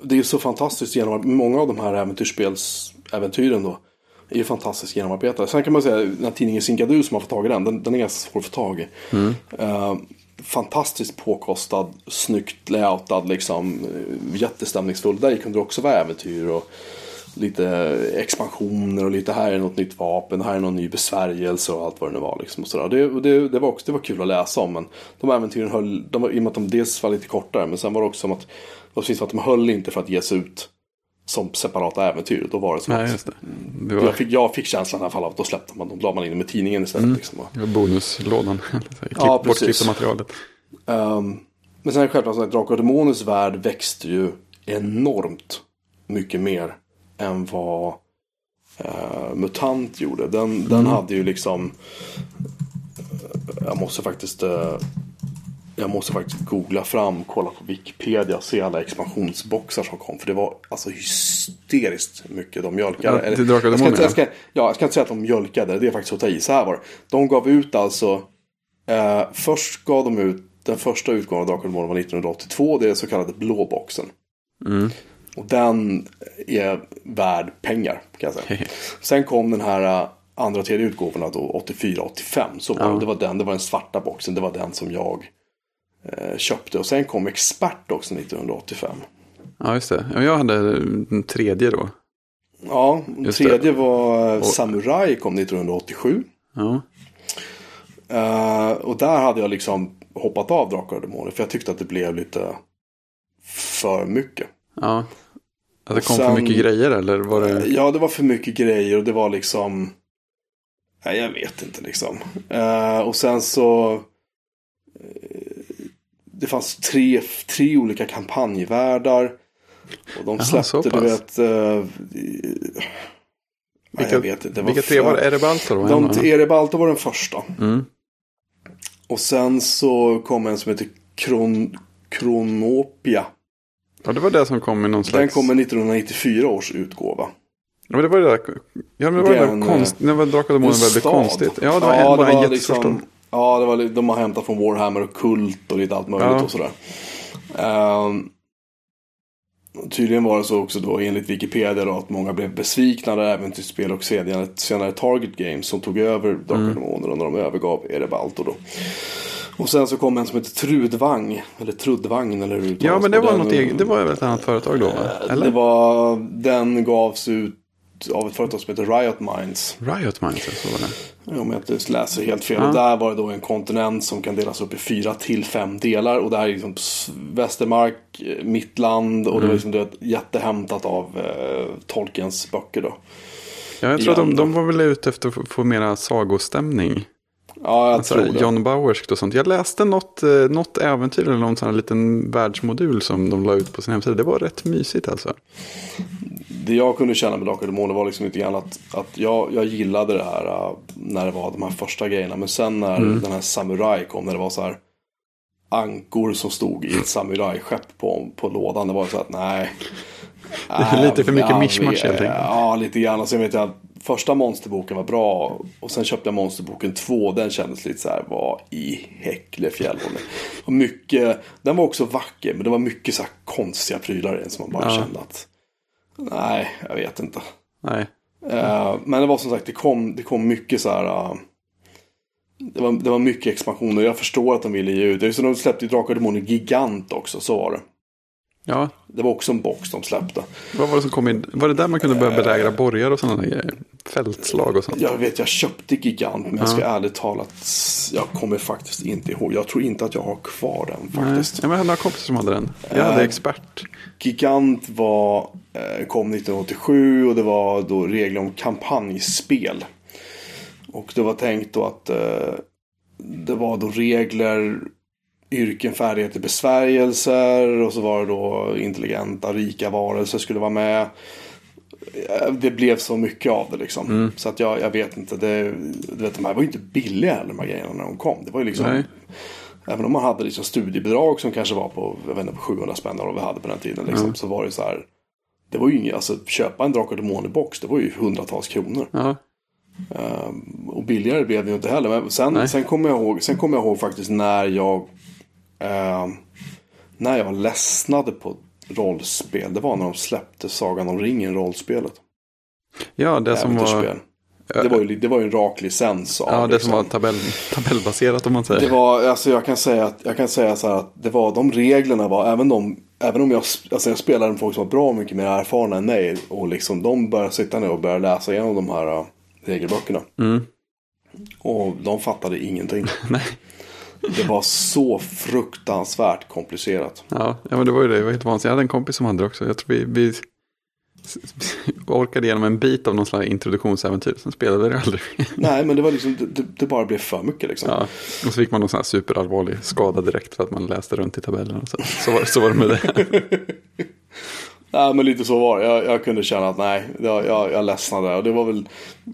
A: det är så fantastiskt genom Många av de här äventyrsspelsäventyren då är ju fantastiskt genomarbetade. Sen kan man säga den här tidningen Sinkadu som har fått tag i den. Den, den är ganska svår att få tag i. Eh, fantastiskt påkostad, snyggt layoutad liksom. Eh, jättestämningsfull. Där kunde det också vara äventyr och lite expansioner och lite här är något nytt vapen, här är någon ny besvärjelse och allt vad det nu var. Liksom och sådär. Det, det, det, var också, det var kul att läsa om men de här äventyren höll, de i och med att de dels var lite kortare men sen var det också som att, var precis som att de höll inte för att ges ut som separata äventyr. Då var det som
B: Nej,
A: att
B: det. Det var,
A: jag, fick, jag fick känslan i alla fall av att då släppte man, då la man in det med tidningen istället. Liksom. Och,
B: bonuslådan.
A: Ja,
B: bortklippta materialet.
A: Ehm, men sen självklart att Drakar och Demoners värld växte ju enormt mycket mer än vad eh, MUTANT gjorde. Den, den hade ju liksom jag måste faktiskt eh, jag måste faktiskt googla fram, kolla på Wikipedia och se alla expansionsboxar som kom. För det var alltså hysteriskt mycket de mjölkade.
B: Ja, Drakar och
A: jag, ska inte, jag, ska, ja, jag ska inte säga att de mjölkade, det är faktiskt att ta i. Så här var det. De gav ut alltså Eh, först gav de ut den första utgåvan av Drakar och var 1982. Det är den så kallade blå boxen.
B: Mm.
A: Och den är värd pengar kan jag säga. Sen kom den här eh, andra och tredje utgåvorna då 84-85. Så var
B: Ja.
A: det. det var den, det var den svarta boxen. Det var den som jag köpte. Och sen kom Expert också 1985.
B: Ja, just det. Ja, Jag hade den tredje då.
A: Ja, den
B: Just det.
A: tredje var eh,
B: Och-
A: Samurai kom 1987.
B: Ja,
A: Eh, och där hade jag liksom hoppat av Drakar och Demoner. För jag tyckte att det blev lite för mycket.
B: ja. Att det kom
A: sen-
B: för mycket grejer eller var det?
A: Ja, det var för mycket grejer och det var liksom... Nej, jag vet inte liksom. Eh, och sen så... eh, det fanns tre, tre olika kampanjvärldar. Och de
B: Jaha,
A: släppte,
B: så
A: du vet... Uh, nej, jag vet. Det
B: vilka
A: för-
B: tre var det? Erebalta då?
A: De,
B: En,
A: var den första.
B: mm.
A: Och sen så kom en som heter Kron, Kronopia.
B: Ja, det var det som kom i någon slags...
A: Den kom med 1994 års utgåva.
B: Ja, men det var det där... Ja, men det var det
A: Den,
B: där konst... Det var Drakar och Demoner väldigt
A: stad.
B: konstigt. Ja, det var en, bara en jättestor
A: liksom, Ja, det var, de har hämtat från Warhammer och Kult och lite allt möjligt
B: Ja.
A: och sådär. Ehm, tydligen var det så också då enligt Wikipedia då, att många blev besvikna när äventyrsspel och senare, senare Target Games som tog över Drakar
B: Mm.
A: och Demoner och när de övergav Erebalto då. Och sen så kom en som heter Trudvang, eller Trudvagn eller hur
B: Ja, men det var
A: den-
B: något eget. Det var väl ett annat företag då, va? Eller?
A: Det var, den gavs ut av ett företag som heter Riot Minds.
B: Riot Minds, så var det.
A: Om jag inte läser helt fel.
B: Ja.
A: Och där var det då en kontinent som kan delas upp i fyra till fem delar. Och det här är liksom Västermark, eh, Mittland och det
B: Mm.
A: var liksom det jättehämtat av eh, Tolkiens böcker då.
B: Ja, jag tror att de, de var väl ute efter att få- få mera sagostämning.
A: Ja, jag
B: Alltså,
A: tror det.
B: John Bowerskt och sånt. Jag läste något, eh, något äventyr eller någon sån här liten världsmodul som de la ut på sin hemsida. Det var rätt mysigt alltså.
A: Det jag kunde känna med Drakar och Demoner var liksom lite grann att, att jag, jag gillade det här äh, när det var de här första grejerna. Men sen när
B: Mm.
A: den här Samurai kom, när det var så här ankor som stod i ett samurajskepp på, på lådan. Det var så att nej.
B: Är lite för mycket mischmasch, helt enkelt.
A: Ja, lite grann. Och sen vet jag att första monsterboken var bra. Och sen köpte jag monsterboken 2. Den kändes lite så här, vad i Häcklefjäll. Och mycket, den var också vacker. Men det var mycket så här konstiga prylar i den som man bara
B: Ja.
A: kände att. Nej, jag vet inte.
B: Nej.
A: Eh, men det var som sagt, det kom, det kom mycket så här. eh, det, var, det var mycket expansioner. Jag förstår att de ville ge ut. Det är så de släppte ju Drakar och Demoner Gigant också. Så var det.
B: Ja,
A: Det var också en box de släppte.
B: vad var det som kom in? Var det där man kunde börja belägra borgar och sådana grejer? Fältslag och sånt?
A: Jag vet, jag köpte Gigant. Men jag ska ärligt talat. Jag kommer faktiskt inte ihåg. Jag tror inte att jag har kvar den
B: Nej.
A: faktiskt.
B: Ja, men jag hade några kompisar som hade den. Jag hade
A: Eh,
B: expert.
A: Gigant var, eh, kom 1987 och det var då regler om kampanjspel. Och det var tänkt då att eh, det var då regler yrken, färdigheter, besvärjelser och så var det då intelligenta, rika varelser skulle vara med. Eh, Det blev så mycket av det liksom. Så att jag, jag vet inte. Det, du vet, de här var ju inte billiga heller de här grejerna när de kom. Det var ju liksom.
B: Nej.
A: Även om man hade liksom studiebidrag som kanske var på, jag vet inte, på 700 spänn eller vad vi hade på den tiden. Liksom, Så var det så här. Det var ju inget, alltså köpa en Drakar och Demoner-box, det var ju hundratals kronor.
B: Ja.
A: Och billigare blev det ju inte heller. Men sen,
B: Nej.
A: sen kommer jag ihåg, sen kommer jag ihåg faktiskt när jag eh, när jag ledsnade på rollspel. Det var när de släppte Sagan om ringen rollspelet.
B: ja, det som var.
A: Det var ju, det var ju en rak licens av
B: ja, det som
A: liksom.
B: var tabell, tabellbaserat om man säger.
A: Det var, alltså jag kan säga att, jag kan säga så här att det var, de reglerna var, även de, även om jag, alltså jag spelade med folk som var bra mycket mer erfarna än mig. Och liksom de började sitta ner och började läsa igenom de här uh, regelböckerna.
B: Mm.
A: Och de fattade ingenting.
B: Nej.
A: Det var så fruktansvärt komplicerat.
B: Ja, ja, men det var ju det. Det var helt vansinnigt. Jag hade en kompis som hade det också. Jag tror vi, vi orkade igenom en bit av någon slags introduktionsäventyr. Sen spelade det aldrig.
A: Nej, men det var liksom, det, det bara blev för mycket liksom.
B: Ja. Och så fick man någon sån här superallvarlig skada direkt för att man läste runt i tabellerna. Så, så, var, så var det med det.
A: Nej, men lite så var det. Jag, jag kunde känna att nej, jag, jag, jag ledsnade. Och det var väl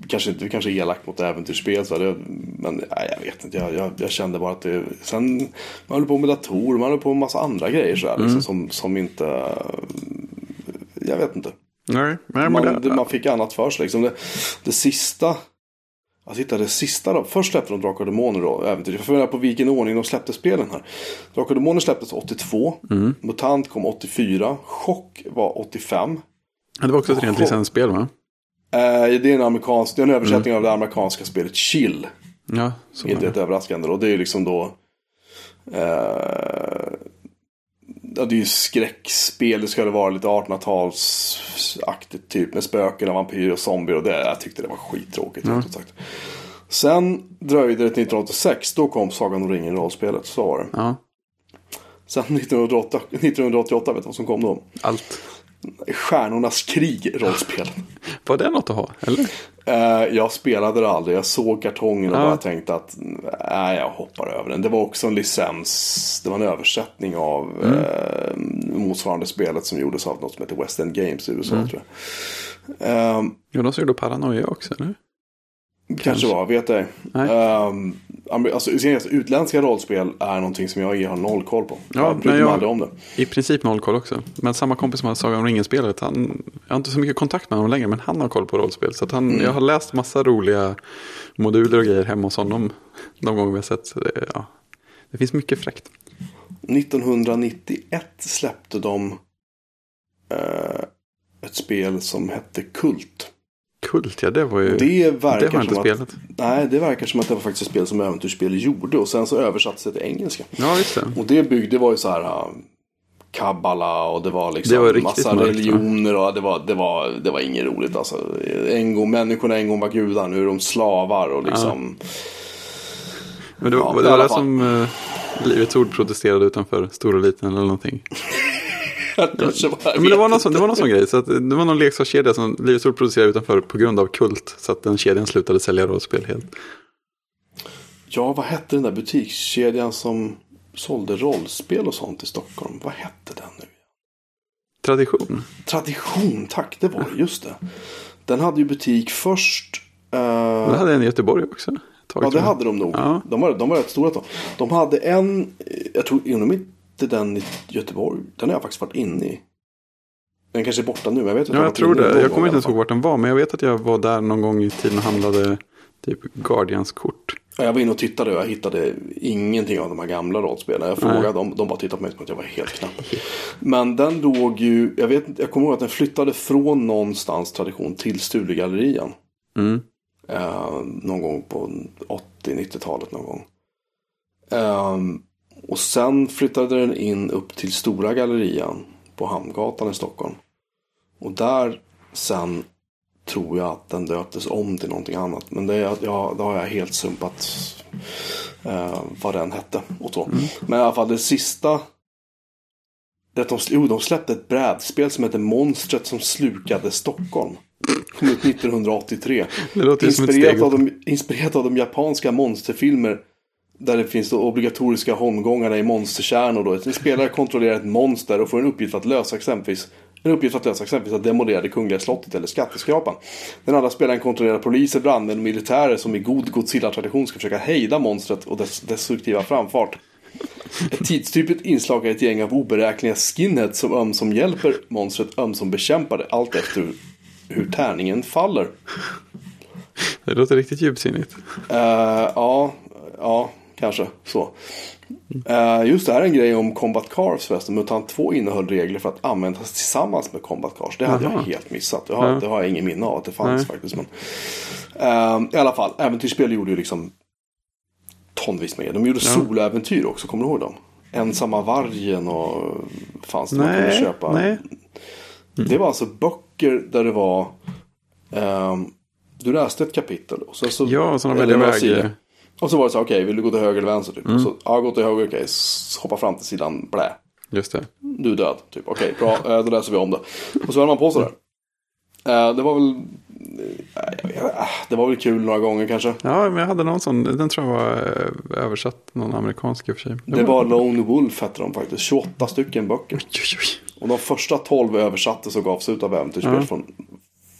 A: kanske inte kanske elakt mot äventyrsspel. Så det, men nej, jag vet inte. Jag, jag, jag kände bara att det... Sen, man håller på med datorer, man håller på med massa andra grejer så här, liksom, som, som inte... Jag vet inte.
B: Nej, nej
A: Man,
B: det,
A: man fick annat för sig. Liksom det, det sista... Alltså hitta det sista då. Först släppte de Drakar och Demoner då, äventyr. Jag funderar på vilken ordning de släppte spelen här. Drakar och Demoner släpptes 82.
B: Mm.
A: Mutant kom 84. Chock var 85.
B: Ja, det var också ett rent licensspel va?
A: Eh, det är en amerikansk, det är en översättning av det amerikanska spelet Chill.
B: Ja,
A: Inte ett överraskande. Och det är ju liksom då... Eh, ja, det är ju skräckspel. Det skulle vara lite 1800-talsaktigt typ. Med spöken och vampyrer och zombier. Och det, jag tyckte det var skittråkigt. ut sagt. Sen dröjde det till 1986. Då kom Sagan om ringen rollspelet. Så var det.
B: Ja,
A: Sen 1988, 1988 vet du vad som kom då?
B: allt.
A: Stjärnornas krig rollspel.
B: Var det något att ha? Eller?
A: Eh, jag spelade det aldrig. Jag såg kartongen och
B: Ja.
A: bara tänkte att nej, jag hoppar över den. Det var också en licens. Det var en översättning av eh, motsvarande spelet som gjordes av något som heter West End Games i USA tror jag. Eh,
B: Jo, de gjorde Paranoia också, eller?
A: Kanske var, vet ej. Um, alltså, alltså, utländska rollspel är någonting som jag har noll koll på.
B: Ja,
A: jag bryr mig
B: jag-
A: aldrig om det.
B: I princip noll koll också. Men samma kompis som hade Sagan om ringen-spelet, han, jag har inte så mycket kontakt med honom längre, men han har koll på rollspel. Så han, jag har läst massa roliga moduler och grejer hemma hos honom de gånger vi har sett. Så det, ja, det finns mycket fräckt.
A: 1991 släppte de eh, ett spel som hette Kult.
B: Kult, ja det var ju...
A: Det verkar
B: det har jag inte
A: som
B: spelat.
A: Att, nej, det verkar som att det var faktiskt ett spel som Äventyrsspel gjorde. Och sen så översattes det till engelska.
B: Ja, just det.
A: Och det byggde var ju så här uh, kabbala och det var liksom
B: Det var
A: massa
B: mörkt,
A: religioner och det var, det var, det var inget roligt alltså. En gång, människorna en gång var gudar, nu är de slavar och liksom.
B: Men det,
A: Ja,
B: var
A: i
B: det var det som uh, Livets Ord protesterade utanför Stor och Liten eller någonting.
A: Kanske var,
B: Ja, men det var, någon sån, det var någon sån grej. Så att, det var någon leksakskedja som Livets Ord producerade utanför på grund av kult. Så att den kedjan slutade sälja rollspel helt.
A: Ja, vad hette den där butikskedjan som sålde rollspel och sånt i Stockholm? Vad hette den nu?
B: Tradition.
A: Tradition, tack, det var det, just det. Den hade ju butik först. eh,
B: Det hade en i Göteborg också. ett tag,
A: Ja, det hade de nog.
B: Ja.
A: De, var, de var rätt stora. De hade en, jag tror inom inte den i Göteborg. Den har jag faktiskt varit inne i. Den kanske är borta nu, jag vet att
B: Ja, jag tror det. Jag kommer inte ens ihåg vart den var. Men jag vet att jag var där någon gång i tiden och handlade typ Guardians-kort.
A: Jag var inne och tittade och jag hittade ingenting av de här gamla rollspelen. Jag frågade dem, de bara tittade på mig som att jag var helt knapp. Men den låg ju, jag, vet, inte- jag kommer ihåg att den flyttade från någonstans tradition till Studiegallerian.
B: Mm.
A: Eh, någon gång på 80-90-talet någon gång. Ehm, och sen flyttade den in upp till Stora Gallerian på Hamngatan i Stockholm. Och där sen tror jag att den döptes om till någonting annat. Men det, ja, det har jag helt sumpat eh, vad den hette. Och så. Men i alla fall det sista. Det att de, jo, de släppte ett brädspel som heter Monstret som slukade Stockholm. Kom ut 1983.
B: Det låter ju som ett
A: Inspirerat av, de, inspirerat av de japanska monsterfilmer där det finns då obligatoriska holmgångarna i monsterkärnor. Då. En spelare kontrollerar ett monster och får en uppgift att lösa exempelvis en uppgift att lösa exempelvis att demolera det kungliga slottet eller skatteskrapan. Den andra spelaren kontrollerar poliser, brandmän och militärer som i god Godzilla-tradition ska försöka hejda monstret och dess destruktiva framfart. Ett tidstypiskt inslag är ett gäng av oberäkneliga skinheads som ömsom hjälper monstret, ömsom bekämpar det. Allt efter hur tärningen faller.
B: Det låter riktigt djupsinnigt.
A: Uh, ja, ja, kanske så. Uh, just det här är en grej om Combat Cars förresten. Mutant 2 innehöll regler för att användas tillsammans med Combat Cars. Det hade
B: Aha.
A: jag helt missat. Det har,
B: Ja.
A: det har jag ingen minne av att det fanns
B: Nej.
A: faktiskt. Men, uh, I alla fall, äventyrsspel gjorde ju liksom tonvis med. De gjorde
B: Ja.
A: soloäventyr också, kommer du ihåg dem? Ensamma vargen och fanns det man kunde
B: Nej,
A: köpa.
B: nej.
A: Det var alltså böcker där det var ehm, du läste ett kapitel och sen så,
B: Ja, sådana
A: eller
B: väljer
A: några
B: väg.
A: sidor. Och så var det så här, okej, vill du gå till höger eller vänster? Typ.
B: Mm.
A: Så, ja, gå till höger, okej, s- hoppa fram till sidan, blä.
B: Just det.
A: Du är död, typ. Okej, bra, eh, då läser vi om det. Och så höll man på sådär. Eh, det var väl, eh, det var väl kul några gånger kanske.
B: Ja, men jag hade någon sån. Den tror jag var översatt. Någon amerikansk i och för sig.
A: Det var Lone Wolf hette de faktiskt, 28 stycken böcker.
B: Oj, oj, oj.
A: Och de första 12 översattes och gavs ut av äventyrsspel
B: Ja.
A: från,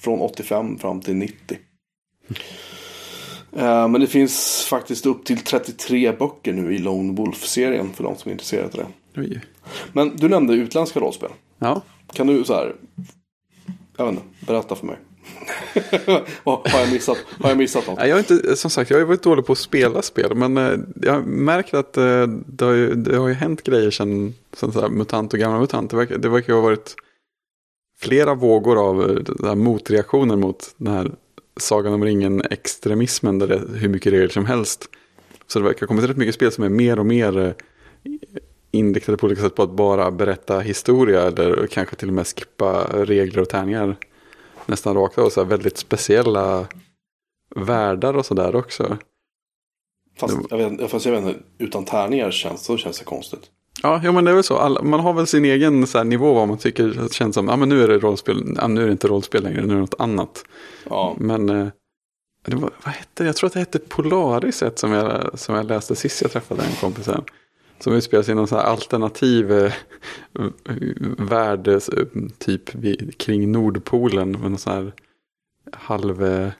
A: från 85 fram till 90. Eh, men det finns faktiskt upp till 33 böcker nu i Lone Wolf-serien för de som är intresserade av det.
B: Oj.
A: Men du nämnde utländska rollspel.
B: Ja,
A: Kan du så här, jag vet inte, berätta för mig. har, jag missat, har jag missat något?
B: Nej, jag har inte, som sagt, jag har varit dålig på att spela spel. Men eh, jag märker att eh, det, har ju, det har ju hänt grejer sen, sen så MUTANT och gamla MUTANT. Det verkar, det verkar ju ha varit flera vågor av motreaktioner mot den här Sagan om ringen-extremismen. Där det är hur mycket regler som helst. Så det verkar ha kommit rätt mycket spel som är mer och mer eh, inriktade på olika sätt på att bara berätta historia. Eller kanske till och med skippa regler och tärningar nästan rakt av. Så väldigt speciella världar och sådär också.
A: Fast, jag vet, fast jag vet inte, utan tärningar känns, så känns det konstigt.
B: Ja, jo, men det är väl så. Alla, man har väl sin egen så här, nivå vad man tycker känns som. Ja, men nu är det rollspel. Ja, nu är det inte rollspel längre. Nu är det något annat.
A: Ja,
B: Men eh, det var, vad hette det? Jag tror att det hette Polaris ett som jag, som jag läste sist jag träffade en kompis här. Som utspelar sig i någon sån här alternativ eh, värld eh, typ vid, kring Nordpolen. Med någon sån här halv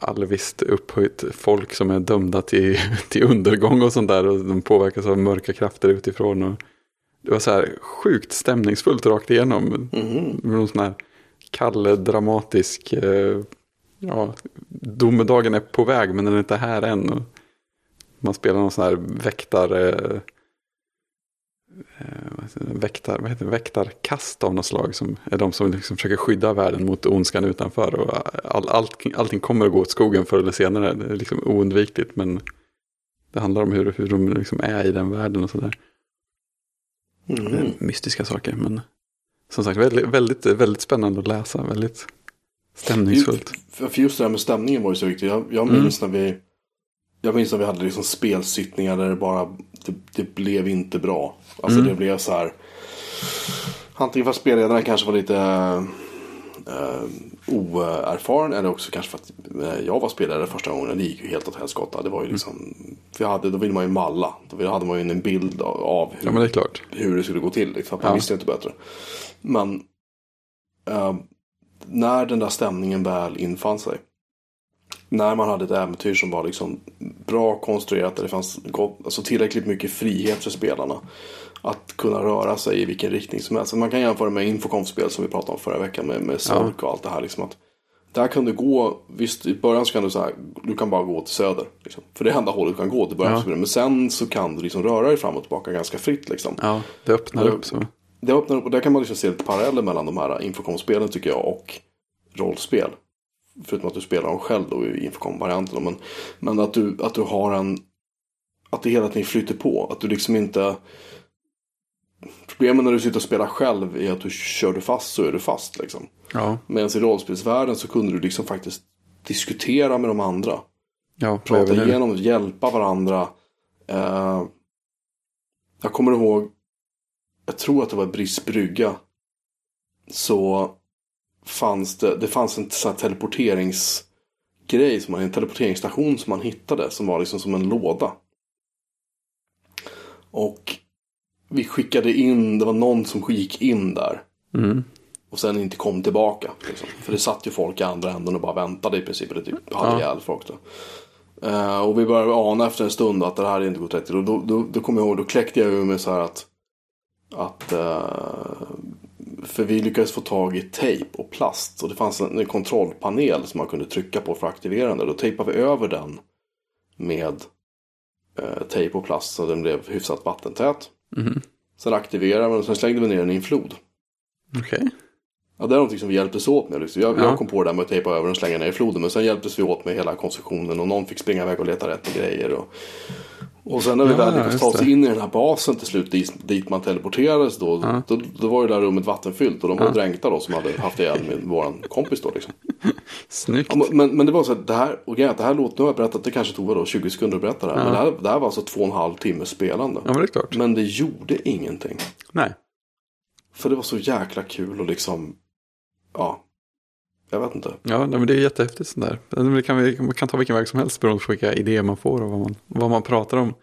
B: alviskt upphöjt folk som är dömda till, till undergång och sånt där. Och de påverkas av mörka krafter utifrån. Och det var så här sjukt stämningsfullt rakt igenom. Med någon sån här kall, dramatisk, eh, ja, domedagen är på väg men den är inte här än. Och man spelar någon sån här väktare, eh? Väktar, vad heter det? väktarkast av något slag som är de som liksom försöker skydda världen mot ondskan utanför. Och all, allt, allting kommer att gå åt skogen förr eller senare, det är liksom oundvikligt men det handlar om hur, hur de liksom är i den världen och sådär.
A: Mhm.
B: Mystiska saker men som sagt väldigt, väldigt, väldigt spännande att läsa, väldigt stämningsfullt.
A: För, just det här med stämningen var ju så viktigt. Jag, jag
B: Mm.
A: minns när vi Jag minns när vi hade liksom spelsittningar där det bara Det, det blev inte bra. Alltså
B: Mm.
A: det blev så här Antingen för att spelledarna kanske var lite eh, oerfaren eller också kanske för att eh, jag var spelare första gången. Det gick ju helt åt helskotta. Det var ju
B: Mm.
A: liksom för jag hade, Då ville man ju malla. Då hade man ju en bild av, hur,
B: Ja det
A: hur det skulle gå till. Liksom. Man
B: Ja.
A: visste inte bättre. Men eh, när den där stämningen väl infann sig. När man hade ett äventyr som var liksom bra konstruerat. Där det fanns gott, alltså tillräckligt mycket frihet för spelarna. Att kunna röra sig i vilken riktning som helst. Man kan jämföra med Infocom-spel som vi pratade om förra veckan. Med, med Sork och allt det här. Liksom att där kan du gå, visst i början så kan du så här, du kan bara gå till söder. Liksom. För det är enda hållet du kan gå till början.
B: Ja.
A: Men sen så kan du liksom röra dig fram och tillbaka ganska fritt. Liksom.
B: Ja, det öppnar
A: Ja.
B: upp så.
A: Det öppnar upp och där kan man liksom se lite paralleller mellan de här Infocom-spelen tycker jag och rollspel. Förutom att du spelar dem själv då i Infocom-varianten. Men, men att, du, att du har en... Att det hela tiden flyter på. Att du liksom inte... Problemet när du sitter och spelar själv är att du kör du fast så är du fast liksom.
B: Ja,
A: Medan i rollspelsvärlden så kunde du liksom faktiskt diskutera med de andra.
B: ja
A: Prata igenom, hjälpa varandra. Eh, jag kommer ihåg, jag tror att det var Briss brygga. Så fanns det, det fanns en här teleporteringsgrej grej, som man, en teleporteringsstation som man hittade. Som var liksom som en låda. Och vi skickade in, det var någon som gick in där.
B: Mm.
A: Och sen inte kom tillbaka. Liksom. För det satt ju folk i andra änden och bara väntade i princip. Eller typ hade
B: Ja.
A: ihjäl folk då. Eh, och vi började ana efter en stund att det här är inte gått rätt till. Och då, då, då kommer jag ihåg, då kläckte jag ur mig så här att. att eh, för vi lyckades få tag i tejp och plast. Och det fanns en, en kontrollpanel som man kunde trycka på för att aktivera den. Då tejpade vi över den med eh, tejp och plast så den blev hyfsat vattentät.
B: Mhm.
A: Sen aktiverade vi den och sen slängde vi ner den i en flod.
B: Okej.
A: Ja, det är någonting som vi hjälptes åt med. Liksom. Jag,
B: Ja.
A: jag kom på det där med att tejpa över och slänga ner i floden. Men sen hjälptes vi åt med hela konstruktionen. Och någon fick springa iväg och leta rätt på grejer. Och, och sen när vi
B: Ja,
A: väl lyckades ta oss in i den här basen till slut. Dit, man teleporterades då,
B: Ja.
A: då. Då var ju det där rummet vattenfyllt. Och de var
B: Ja.
A: dränkta då som hade haft ihjäl med våran kompis då liksom.
B: Snyggt.
A: Ja, men, men det var så att det här, och grejen det här låter, nu har jag berättat, det kanske tog vadå, 20 sekunder att berätta det här. Men det här, det här var alltså två och en halv timme spelande.
B: Ja, men det är klart.
A: Men det gjorde ingenting.
B: Nej.
A: För det var så jäkla kul och liksom, ja. Jag vet inte.
B: Ja, nej, men det är jättehäftigt sånt där. Alltså, det kan, vi, man kan ta vilken väg som helst beroende på vilka idéer man får och vad man, vad man pratar om.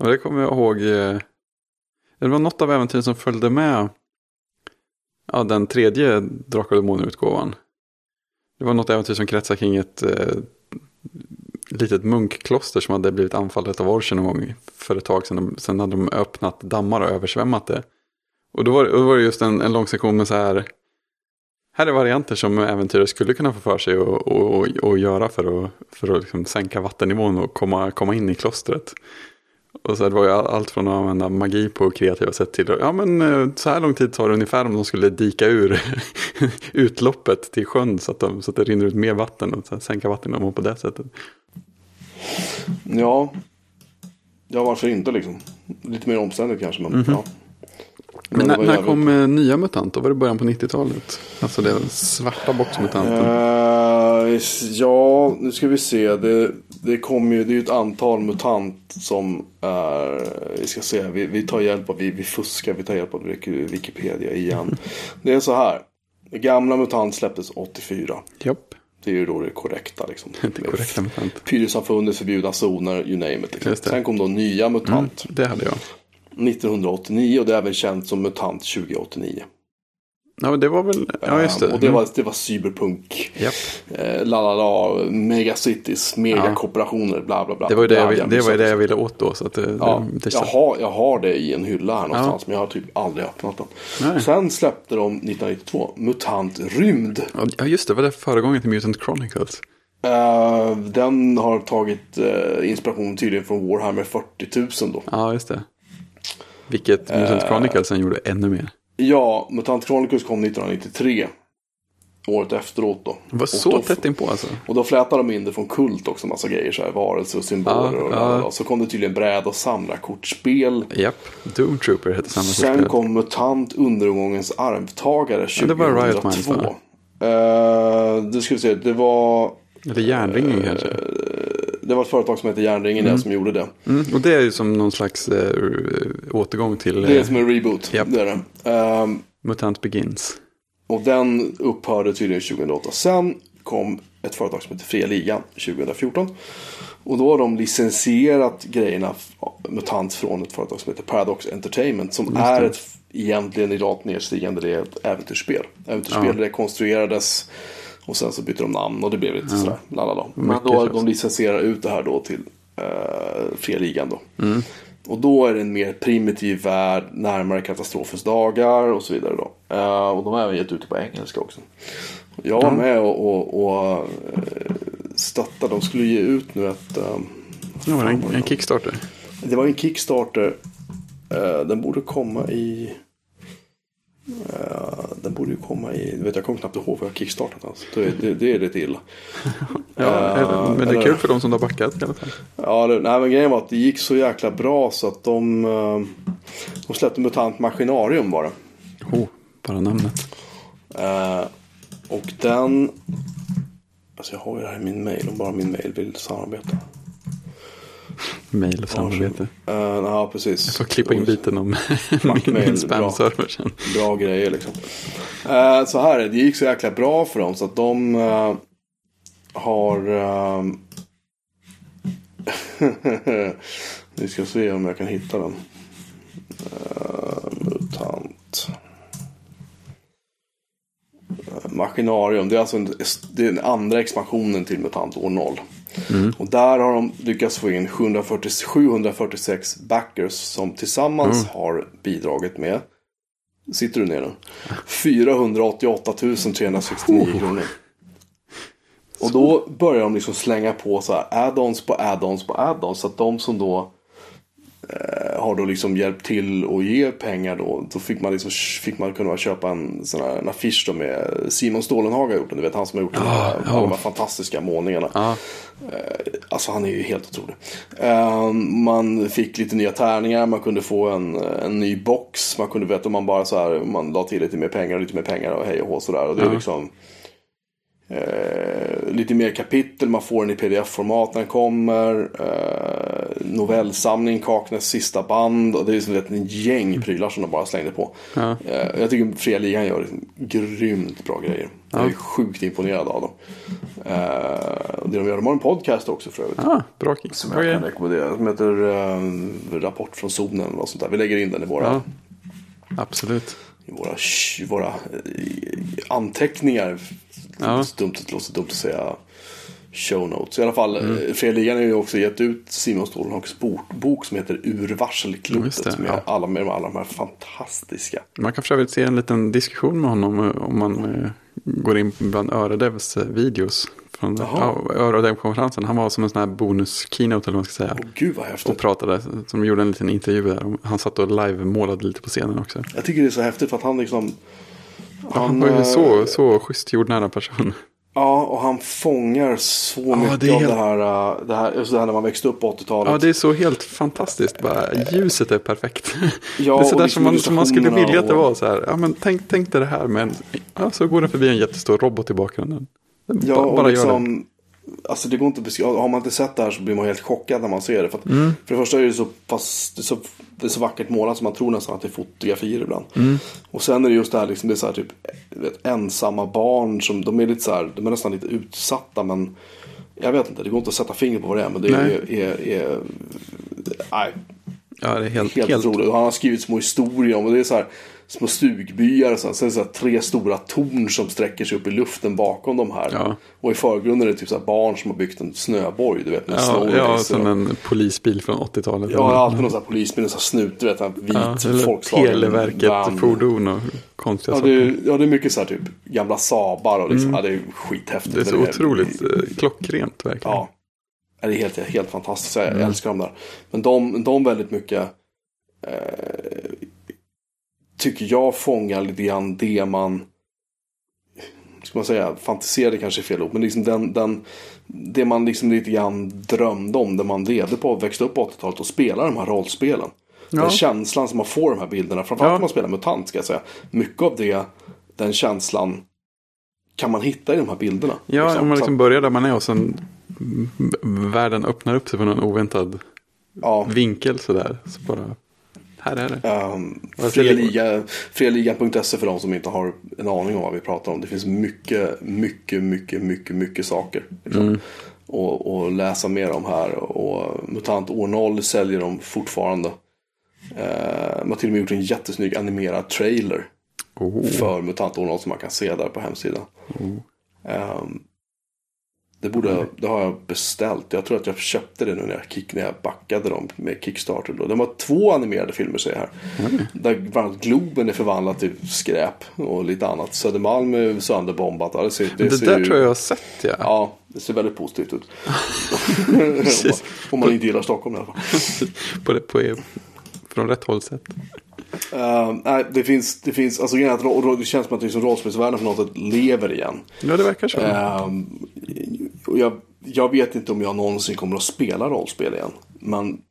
B: Och det kommer jag ihåg. Eh, det var något av äventyren som följde med ja, den tredje Drakar och Demoner-utgåvan. Det var något äventyr som kretsade kring ett eh, litet munkkloster som hade blivit anfallet av orcher någon gång för ett tag sedan. Sen hade de öppnat dammar och översvämmat det. Och då var, då var det just en, en lång sektion med så här här är varianter som äventyrare skulle kunna få för sig och, och, och, göra för att, för att liksom sänka vattennivån och komma, komma in i klostret. Och så det var ju all- allt från att använda magi på kreativa sätt till ja men eh, så här lång tid tar det ungefär om de skulle dika ur utloppet till sjön så att, de, så att det rinner ut mer vatten och så här, sänka vattennivån på det sättet.
A: Ja. Ja, varför inte liksom. Lite mer omständigt kanske, men
B: Mhm.
A: ja.
B: Men, när, när kom eh, nya MUTANT? Då var det början på 90-talet. Alltså den svarta boxmutanten.
A: Eh, ja, nu ska vi se. Det, det kommer ju, det är ju ett antal mutant som är, vi ska se, vi, vi tar hjälp av, vi, vi fuskar, vi tar hjälp av Wiki- Wikipedia igen. Det är så här. Gamla MUTANT släpptes 84.
B: Japp,
A: Det är ju då det korrekta liksom.
B: det korrekta MUTANT.
A: Pyrrhussamfundet, förbjudna zoner, you name it. Liksom. Sen kom då nya MUTANT.
B: Det hade jag.
A: 1989 och det är även känt som MUTANT 2089.
B: Ja, men det var väl, ja just det.
A: Eh, Och det var, det var cyberpunk.
B: Japp.
A: Eh, la la la, megacities, megakooperationer, bla bla bla.
B: Det var ju det, jag, vill- det, var det jag ville åt då. Så att det,
A: Ja,
B: det,
A: jag, har, jag har det i en hylla här någonstans.
B: Ja.
A: Men jag har typ aldrig öppnat den.
B: Nej.
A: Sen släppte de 1992 MUTANT Rymd.
B: Ja, just det. Var det föregången till Mutant Chronicles?
A: Eh, den har tagit eh, inspiration tydligen från Warhammer 40 000 då.
B: Ja, just det. Vilket Mutant
A: Eh.
B: Chronicles sen gjorde ännu mer.
A: Ja, MUTANT Chronicles kom 1993. Året efteråt då.
B: Det var
A: Och
B: så
A: då-
B: tätt inpå alltså.
A: Och då flätade de in det från kult också, massa grejer så här, varelser och symboler
B: Ja,
A: och
B: ja.
A: Så kom det tydligen bräd och samlarkortspel.
B: Japp. Doom Trooper hette samma
A: Sen kom MUTANT Undergångens arvtagare
B: Ja, det var Riot
A: 2002.
B: Minds, va?
A: Eh, det ska vi se, det var,
B: Eller Järnringen kanske.
A: det var ett företag som hette Järnringen ja, som gjorde det.
B: Mm. Och det är ju som någon slags eh, återgång till
A: Det är
B: eh,
A: som en reboot.
B: Japp.
A: Det är det. Ehm,
B: Mutant Begins.
A: och den upphörde tydligen 2008. Sen kom ett företag som heter Fria Ligan 2014. Och då har de licensierat grejerna, MUTANT, från ett företag som heter Paradox Entertainment. Som är ett, egentligen i rakt nedstigande det är ett äventyrsspel. Äventyrsspel rekonstruerades. Och sen så bytte de namn och det blev lite sådär. Lalala. Men då de licensierar ut det här då till uh, Fria Ligan då. Och då är det en mer primitiv värld, närmare katastrofens dagar och så vidare då. Eh, och de har även gett ut det på engelska också. Jag var med och, och, och eh, stöttade, de skulle ge ut nu ett... eh,
B: var det
A: vad
B: en, en
A: var.
B: Kickstarter.
A: Det var en Kickstarter. Eh, den borde komma i... eh, den borde ju komma i... Vet, jag kommer knappt ihåg vad jag kickstartat alltså. det, det, det är lite illa.
B: Ja,
A: Eh,
B: men det är
A: eller-
B: kul för de som har backat i alla fall.
A: Ja, det, nej, men grejen var att det gick så jäkla bra så att de... de släppte MUTANT Maskinarium bara.
B: Oh, bara namnet.
A: Eh, och den... Alltså jag har ju det här i min mail om bara min mail vill samarbeta.
B: Mail och samarbete.
A: Uh, ja, precis.
B: Jag får klippa in biten om min, min spam-server sen.
A: Bra grejer liksom. Eh, så här är det, det gick så jäkla bra för dem så att de... eh, har... ehm, Vi ska se om jag kan hitta den. Uh, mutant. Machinarium. Det är alltså en, det är den andra expansionen till MUTANT år 0. Och där har de lyckats få in 740, 746 backers som tillsammans har bidragit med. Sitter du ner nu? 488 369 kronor. Och då börjar de liksom slänga på så här add-ons på add-ons på add-ons. Så att de som då har då liksom hjälpt till och ge pengar då. Då fick man, liksom, fick man kunna köpa en sån här en affisch med Simon Stålenhag har gjort den. Du vet han som har gjort de, här, alla de här fantastiska målningarna.
B: Ja.
A: Alltså han är ju helt otrolig. Eh, man fick lite nya tärningar, man kunde få en, en ny box. Man kunde veta om man bara så här, man la till lite mer pengar och lite mer pengar och hej och hå sådär. Och det är liksom eh, lite mer kapitel, man får den i pdf-format när den kommer. Eh, novellsamling, Kaknäs sista band. Och det är liksom ett gäng prylar som de bara slängde på.
B: Ja.
A: Eh, jag tycker Fria Ligan gör grymt bra grejer. Jag är sjukt imponerad av dem. Eh, och det de gör, de har en podcast också för övrigt.
B: Ah, bra kick.
A: Som jag kan rekommendera. Som heter eh, Rapport från zonen. något sånt där. Vi lägger in den i våra,
B: Ja. Absolut.
A: I våra, våra eh, anteckningar.
B: Ja.
A: Dumt, det låter dumt att säga show notes. I alla fall,
B: Mm.
A: mm. Fria Ligan har ju också gett ut Simon Stålenhags bok, bok som heter Ur varselklotet.
B: det,
A: Med,
B: ja.
A: alla, med alla de här fantastiska.
B: Man kan för övrigt se en liten diskussion med honom eh, om man eh, går in bland Öredevs eh, videos. Från
A: Jaha.
B: ja, Öredev-konferensen. Han var som en sån här bonus-keynote eller vad man ska säga.
A: Åh gud vad häftigt.
B: Och pratade, som gjorde en liten intervju där. Han satt och live-målade lite på scenen också.
A: Jag tycker det är så häftigt för att han liksom.
B: Han var ju
A: eh,
B: så, så schysst jordnära person.
A: Ja, och han fångar så mycket
B: det
A: av
B: helt-
A: det här, uh, det här, det här när man växte upp på 80-talet.
B: Ja, det är så helt fantastiskt. Bara, ljuset är perfekt.
A: Ja,
B: det är sådär som, man, som man skulle vilja att det var. Så här, ja, men tänk, tänk dig det här, men ja, så går det förbi en jättestor robot i bakgrunden.
A: Ja,
B: bara
A: och liksom, alltså det går inte att beskriva. Har man inte sett det här så blir man helt chockad när man ser det. För, att,
B: Mm.
A: för det första är det så pass, det är så, det är så vackert målat som man tror nästan att det är fotografier ibland.
B: Mm.
A: Och sen är det just det här, liksom, det är så här typ, vet, ensamma barn som, de är lite så här, de är nästan lite utsatta men jag vet inte, det går inte att sätta fingret på vad det är. Men det
B: Nej.
A: är, är, är, nej,
B: Ja, det är helt,
A: Helt,
B: helt,
A: otroligt. Och han har skrivit små historier om och det är så här små stugbyar och så sen så tre stora torn som sträcker sig upp i luften bakom de här.
B: Ja.
A: Och i förgrunden är det typ så barn som har byggt en snöborg, du vet med
B: Ja, ja som en polisbil från 80-talet.
A: Ja, alltid någon sån här polisbil, en sån här snut, du vet, en vit
B: Ja,
A: Volkswagen.
B: Televerket-fordon och konstiga
A: Ja
B: saker.
A: det, är, ja, det är mycket så här typ gamla Sabar och liksom, ja, det är skithäftigt.
B: Mm. Det är så
A: Men
B: otroligt eh, klockrent verkligen.
A: Ja. Ja, Det är helt, helt fantastiskt. Jag
B: Mm.
A: älskar dem där. Men de, de väldigt mycket eh, tycker jag fångar lite grann det man ska man säga, fantiserade kanske är fel ord, men liksom den, den, det man liksom lite grann drömde om, det man levde på, växte upp på 80-talet och spelade de här rollspelen.
B: Ja.
A: Den känslan som man får de här bilderna, framförallt
B: Ja.
A: när man spelar MUTANT ska jag säga. Mycket av det, den känslan kan man hitta i de här bilderna.
B: Ja,
A: Liksom.
B: om man liksom börjar där man är och sen världen öppnar upp sig på någon oväntad
A: ja.
B: vinkel sådär. Så bara, här är det.
A: Um, Frialigan.se för de som inte har en aning om vad vi pratar om. Det finns mycket, mycket, mycket, mycket, mycket saker. Liksom.
B: Mm.
A: Och, och läsa mer om här. Och MUTANT år 0 säljer de fortfarande. Uh, man har till och med gjort en jättesnygg animerad trailer
B: Oh.
A: för MUTANT år 0 som man kan se där på hemsidan. Um, det, borde, det har jag beställt. Jag tror att jag köpte det nu när jag, kick, när jag backade dem med Kickstarter. Då. De har två animerade filmer ser jag här. Där bland annat Globen är förvandlad till skräp och lite annat. Södermalm är sönderbombat. Det, ser, det,
B: Det
A: ser
B: där
A: ju,
B: tror jag jag har sett ja.
A: Ja, det ser väldigt positivt ut. om, man, inte gillar Stockholm i alla fall.
B: På det, på, från rätt håll sett.
A: Uh, nej, det finns, det finns, alltså att det känns som att liksom rollspelsvärlden på något sätt lever igen.
B: Ja, det verkar så.
A: Ehm, och jag, jag vet inte om jag någonsin kommer att spela rollspel igen. Men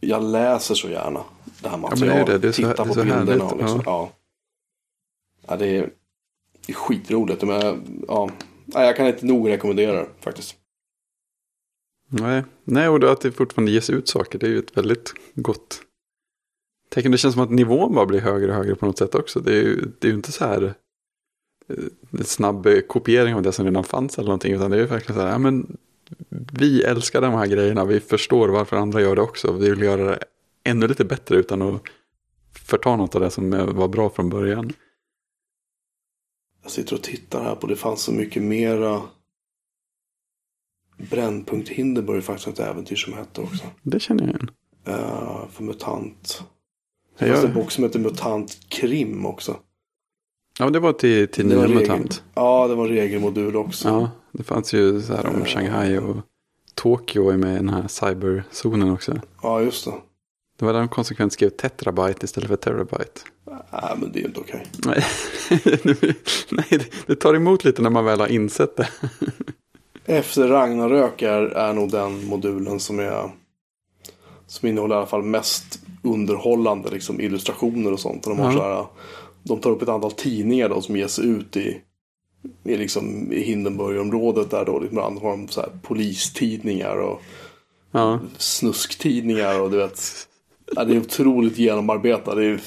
A: jag läser så gärna det här materialet.
B: det. Det
A: tittar
B: det är
A: på bilderna. Och liksom, ja. Ja, det, är, det är skitroligt. Men, ja, jag kan inte nog rekommendera det faktiskt.
B: Nej. Nej, och att det fortfarande ges ut saker. Det är ju ett väldigt gott tecken. Det känns som att nivån bara blir högre och högre på något sätt också. Det är ju, det är ju inte så här. En snabb kopiering av det som redan fanns eller någonting. Utan det är verkligen så här, ja men vi älskar de här grejerna, vi förstår varför andra gör det också. Vi vill göra det ännu lite bättre utan att förta något av det som var bra från början.
A: Jag sitter och tittar här på, det fanns så mycket mera Brännpunkt Hindenburg faktiskt ett äventyr som hette också.
B: Det känner jag igen.
A: Uh, för MUTANT. Det fanns en bok som heter MUTANT Krim också.
B: Ja, det var till, till
A: Det
B: nya
A: regel-
B: MUTANT.
A: Ja, det var regelmodul också.
B: Ja, det fanns ju så här om Shanghai och Tokyo är med i den här cyberzonen också.
A: Ja, just det.
B: Det var där de konsekvent skrev tetrabyte istället för terabyte.
A: Nej, men det är ju inte okej.
B: Nej, Nej det, det tar emot lite när man väl har insett det.
A: Efter Ragnarök är, är nog den modulen som är som innehåller i alla fall mest underhållande liksom, illustrationer och sånt. Och de, har
B: Ja.
A: så här, de tar upp ett antal tidningar då, som ger sig ut i, i, liksom, i Hindenburgområdet. Där då, liksom, ibland har de så här, polistidningar och
B: Ja,
A: snusktidningar. Och du vet, ja, det är otroligt genomarbetat. Det är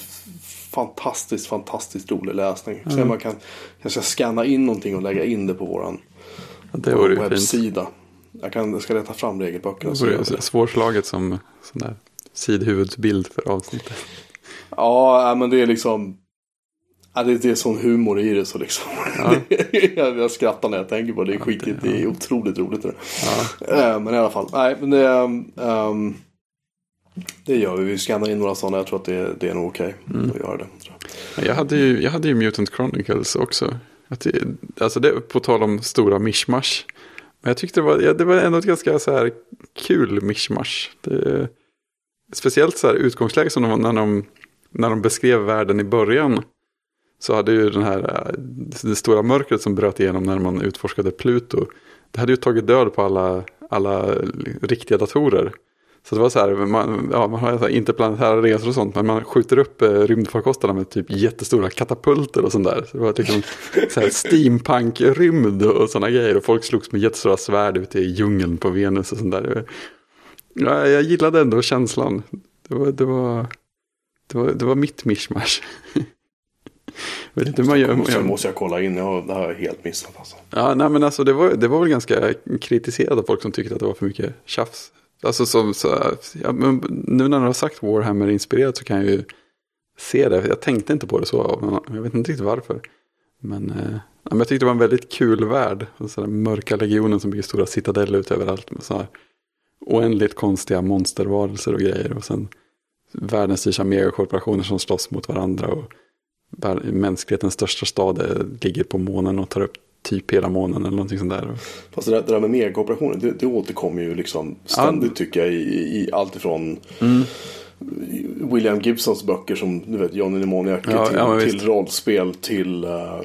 A: fantastiskt, fantastiskt rolig läsning. Så man kan kanske scanna in någonting och lägga in det på våran
B: det fint.
A: webbsida. Jag, kan, jag ska leta fram regelböckerna.
B: Det vore svårslaget som sån där sidhuvudsbild för avsnittet.
A: Ja, nej, men det är liksom. Ja, det, det är sån humor i det så liksom.
B: Ja.
A: jag, jag skrattar när jag tänker på det. Det är skitigt.
B: det-
A: Det är otroligt roligt. Det.
B: Ja,
A: Eh, Men i alla fall. Nej, men det. ehm, det gör vi. Vi skannar in några sådana. Jag tror att det, det är nog okej
B: Mm.
A: att göra det. jag.
B: jag, hade ju, jag hade ju Mutant Chronicles också. Att det, alltså det, på tal om stora mishmash. Men jag tyckte det var, ja, det var ändå ett ganska så här kul mishmash. Det, speciellt så här utgångsläge som de, när, de, när de beskrev världen i början. Så hade ju den här, eh, det stora mörkret som bröt igenom när man utforskade Pluto. Det hade ju tagit död på alla, alla eh, riktiga datorer. Så det var så här, man, ja, man har interplanetära resor och sånt, men man skjuter upp eh, rymdfarkosterna med typ jättestora katapulter och sånt där. Så det var liksom så här steampunk-rymd och sådana grejer. Och folk slogs med jättestora svärd ute i djungeln på Venus och sånt där. Ja, jag gillade ändå känslan. Det var, det var, det var, det var mitt mishmash. Vet inte hur man gör.
A: Måste, måste jag kolla in. Jag, det har jag helt missat alltså.
B: Ja, nej men alltså det var, det var väl ganska kritiserat av folk som tyckte att det var för mycket tjafs. Alltså som, så, ja, men nu när du har sagt Warhammer inspirerat så kan jag ju se det. Jag tänkte inte på det så, men jag vet inte riktigt varför. Men, eh, ja, men jag tyckte det var en väldigt kul värld. Så där mörka legionen som bygger stora citadeller ut överallt. Med så här oändligt konstiga monstervarelser och grejer. Och sen världens styrsa megakorporationer som slåss mot varandra. Och mänsklighetens största stad ligger på månen och tar upp typ hela månen eller någonting sånt där.
A: Fast det där, det där med megakooperationer, det, det återkommer ju liksom ständigt tycker jag i, i allt ifrån
B: Mm.
A: William Gibsons böcker som du vet Johnny Mnemoniac
B: Ja,
A: till,
B: ja,
A: till rollspel till eh,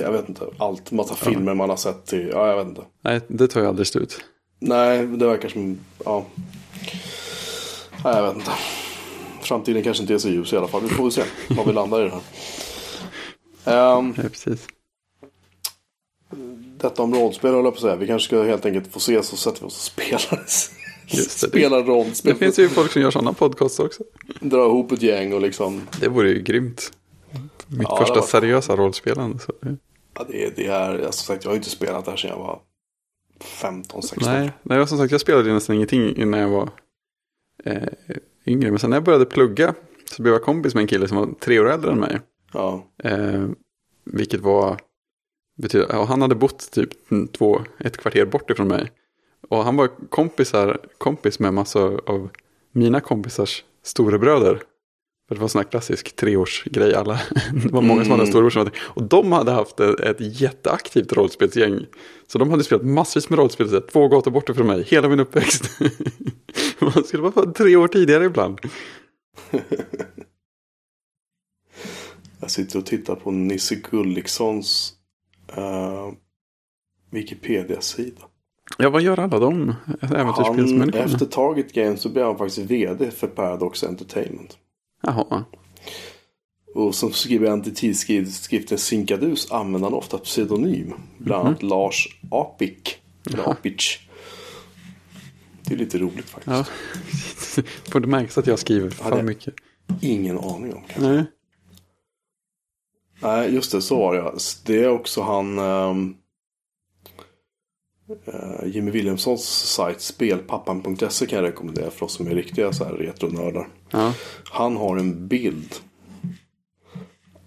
A: jag vet inte, allt, massa filmer man har sett till, ja jag vet inte.
B: Nej, det tar ju aldrig slut.
A: Nej, det verkar som, ja. Nej, jag vet inte. Framtiden kanske inte är så ljus i alla fall. Vi får väl se var vi landar i det här. Ehm,
B: Ja, precis.
A: detta om rollspel håller jag på att säga. Vi kanske ska helt enkelt få se så sätter vi oss och spelar.
B: Just det.
A: spelar rollspel.
B: Det finns ju folk som gör sådana podcasts också.
A: Dra ihop ett gäng och liksom.
B: Det vore ju grymt. Mitt
A: Ja,
B: första
A: var-
B: seriösa rollspelande. Så.
A: Ja, det, är- det är, alltså, som sagt, jag har ju inte spelat det här sedan jag var 15, 16.
B: Nej, nej, jag som sagt jag spelade nästan ingenting innan jag var eh, yngre. Men sen när jag började plugga så blev jag kompis med en kille som var tre år äldre än mig.
A: Ja,
B: Eh, vilket var, betyder, ja, han hade bott typ två, ett kvarter bort ifrån mig. Och han var kompisar, kompis med massor av mina kompisars storebröder. För det var en sån här klassisk treårsgrej. Alla, det var många som hade storebror som hade, Och de hade haft ett, ett jätteaktivt rollspelsgäng. Så de hade spelat massvis med rollspel, två gator bort ifrån mig, hela min uppväxt. Man skulle vara tre år tidigare ibland.
A: jag sitter och tittar på Nisse Gulliksons uh, Wikipedia-sida.
B: Ja, vad gör alla de äventyrsspelsmänniskorna?
A: efter Target Games så blev han faktiskt vd för Paradox Entertainment.
B: Jaha.
A: Och som skribent i tidskriften Sinkadus använder han ofta pseudonym. Bland annat Lars Apik. Eller Apic. Det är lite roligt faktiskt.
B: Ja. Får det märkas att jag skriver för
A: det-
B: mycket.
A: Ingen aning om kanske.
B: Nej.
A: Nej, just det, så var det Det är också han um, Jimmy Williamsons sajt spelpappan.se kan jag rekommendera för oss som är riktiga så här retronördar.
B: Ja.
A: Han har en bild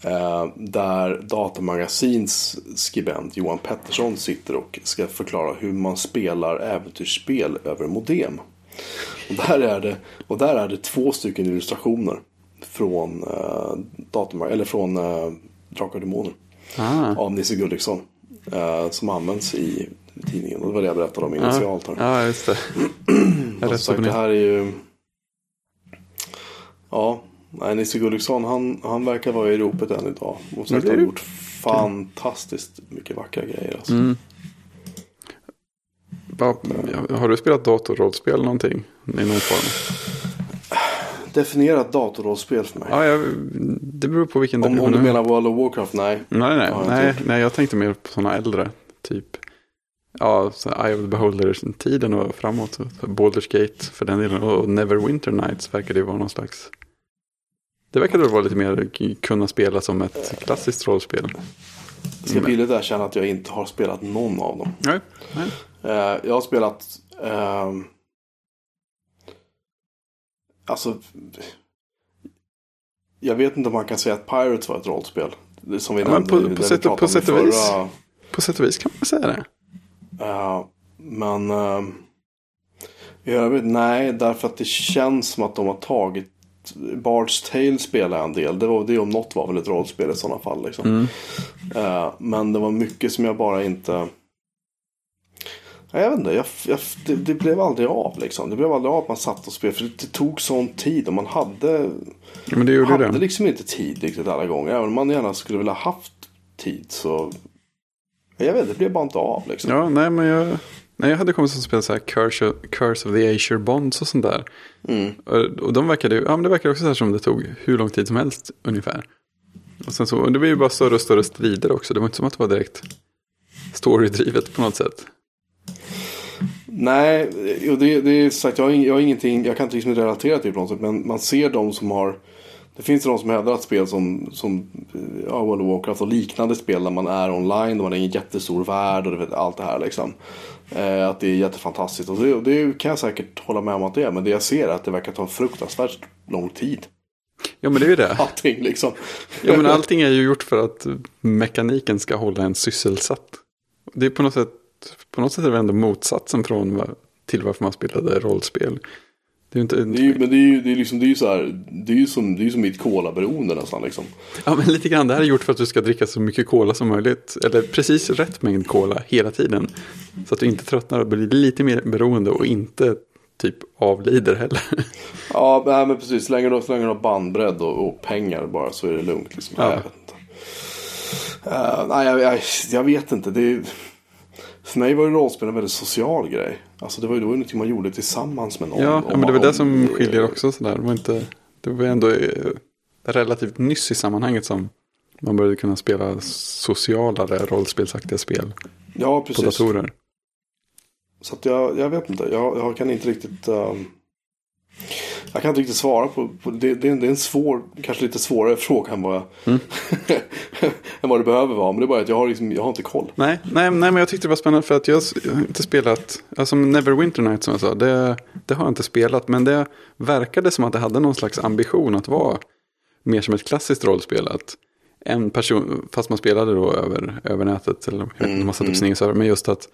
A: uh, där Datamagasins skribent Johan Pettersson sitter och ska förklara hur man spelar äventyrsspel över modem. Och där är det, och där är det två stycken illustrationer från, datormark- eller från uh, Drakar och Demoner.
B: Ah.
A: Av Nisse Gulliksson. Som används i tidningen. Det var det jag berättade om initialt här.
B: ja, just det. Jag
A: sagt, det här är ju... Ja, nej, Nisse Gulliksson han, han verkar vara i ropet än idag. Och sagt, han har gjort fantastiskt mycket vackra grejer. Alltså.
B: Mm. Har du spelat datorrollspel någonting? I någon form?
A: Definiera ett datorrollspel för mig.
B: Ja, jag, det beror på vilken
A: om, om du menar World of Warcraft, nej.
B: Nej, nej, nej, nej, jag tänkte mer på sådana äldre. Typ, ja, så Eye of the Beholder-tiden och framåt. Baldur's Gate för den delen. Och Neverwinter Nights verkade ju vara någon slags. Det verkade vara lite mer kunna spela som ett klassiskt rollspel.
A: Ska villigt erkänna att jag inte har spelat någon av dem.
B: Nej, nej.
A: Eh, jag har spelat... ehm, alltså... Jag vet inte om man kan säga att Pirates var ett rollspel. Det Som vi
B: Ja,
A: nämnde
B: på- på sätt- på sätt och vis. På sätt och vis kan man säga det.
A: Eh, men ehm, i övrigt nej, därför att det känns som att de har tagit Bard's Tale spelar jag en del. Det, var, det om något var väl ett rollspel i sådana fall. Liksom.
B: Mm.
A: Eh, men det var mycket som jag bara inte... Jag vet inte, jag, jag, det, det blev aldrig av liksom. Det blev aldrig av att man satt och spelade. För det, det tog sån tid och man hade,
B: Ja, men det gjorde
A: hade liksom inte tid riktigt alla gånger. Även om man gärna skulle vilja haft tid så... Jag vet det blev bara inte av liksom.
B: Ja, nej, men jag, nej, jag hade kommit som spela så här Curse, Curse of the Azure Bonds och sånt där.
A: Mm.
B: Och, och de verkade ju, ja men det verkade också så här som det tog hur lång tid som helst ungefär. Och sen så, och det var ju bara större och större strider också. Det var inte som att det var direkt storydrivet på något sätt.
A: Nej, det, det är sagt, jag har, ing- jag har ingenting, jag kan inte liksom relatera till det på något sätt. Men man ser de som har, det finns de som hävdar att spel som, som ja, World of Warcraft och liknande spel där man är online, där man är i en jättestor värld och du vet, allt det här liksom. Eh, att det är jättefantastiskt. Och det, det kan jag säkert hålla med om att det är. Men det jag ser är att det verkar ta en fruktansvärt lång tid.
B: Ja men det är ju det.
A: Allting liksom.
B: Ja men allting är ju gjort för att mekaniken ska hålla en sysselsatt. Det är på något sätt, på något sätt är det ändå motsatsen från till varför man spelade rollspel. Det är ju inte,
A: Det är ju, men det är ju, det är liksom, det är ju så här, det är ju som, det är ju som mitt colaberoende nästan liksom.
B: Ja, men lite grann. Det här är gjort för att du ska dricka så mycket cola som möjligt. Eller precis rätt mängd cola hela tiden. Så att du inte tröttnar och blir lite mer beroende och inte typ avlider heller.
A: Ja, nej, men precis. Så länge du, så länge du har bandbredd och, och pengar bara så är det lugnt. Liksom.
B: Ja.
A: Jag vet inte. Eh, nej, jag, jag, jag vet inte. Det är, för mig var ju rollspel en väldigt social grej. Alltså det var ju då någonting man gjorde tillsammans med någon.
B: Ja, ja men det var
A: man-
B: det som
A: om-
B: skiljer också. Sådär. Det, var inte, det var ändå eh, relativt nyss i sammanhanget som man började kunna spela socialare rollspelsaktiga spel
A: Ja,
B: på
A: precis.
B: datorer.
A: Så att jag, jag vet inte. Jag, jag kan inte riktigt... ehm, jag kan inte riktigt svara på... på det, det, är en, det är en svår, kanske lite svårare fråga än vad, jag,
B: Mm.
A: än vad det behöver vara. Men det är bara att jag har, liksom, jag har inte koll.
B: Nej, nej, nej, men jag tyckte det var spännande för att jag, jag har inte spelat, alltså Neverwinter Night som jag sa, det, det har jag inte spelat, men det verkade som att det hade någon slags ambition att vara mer som ett klassiskt rollspel. Att en person, fast man spelade då över, över nätet, eller om man satte upp sin egen server, men just att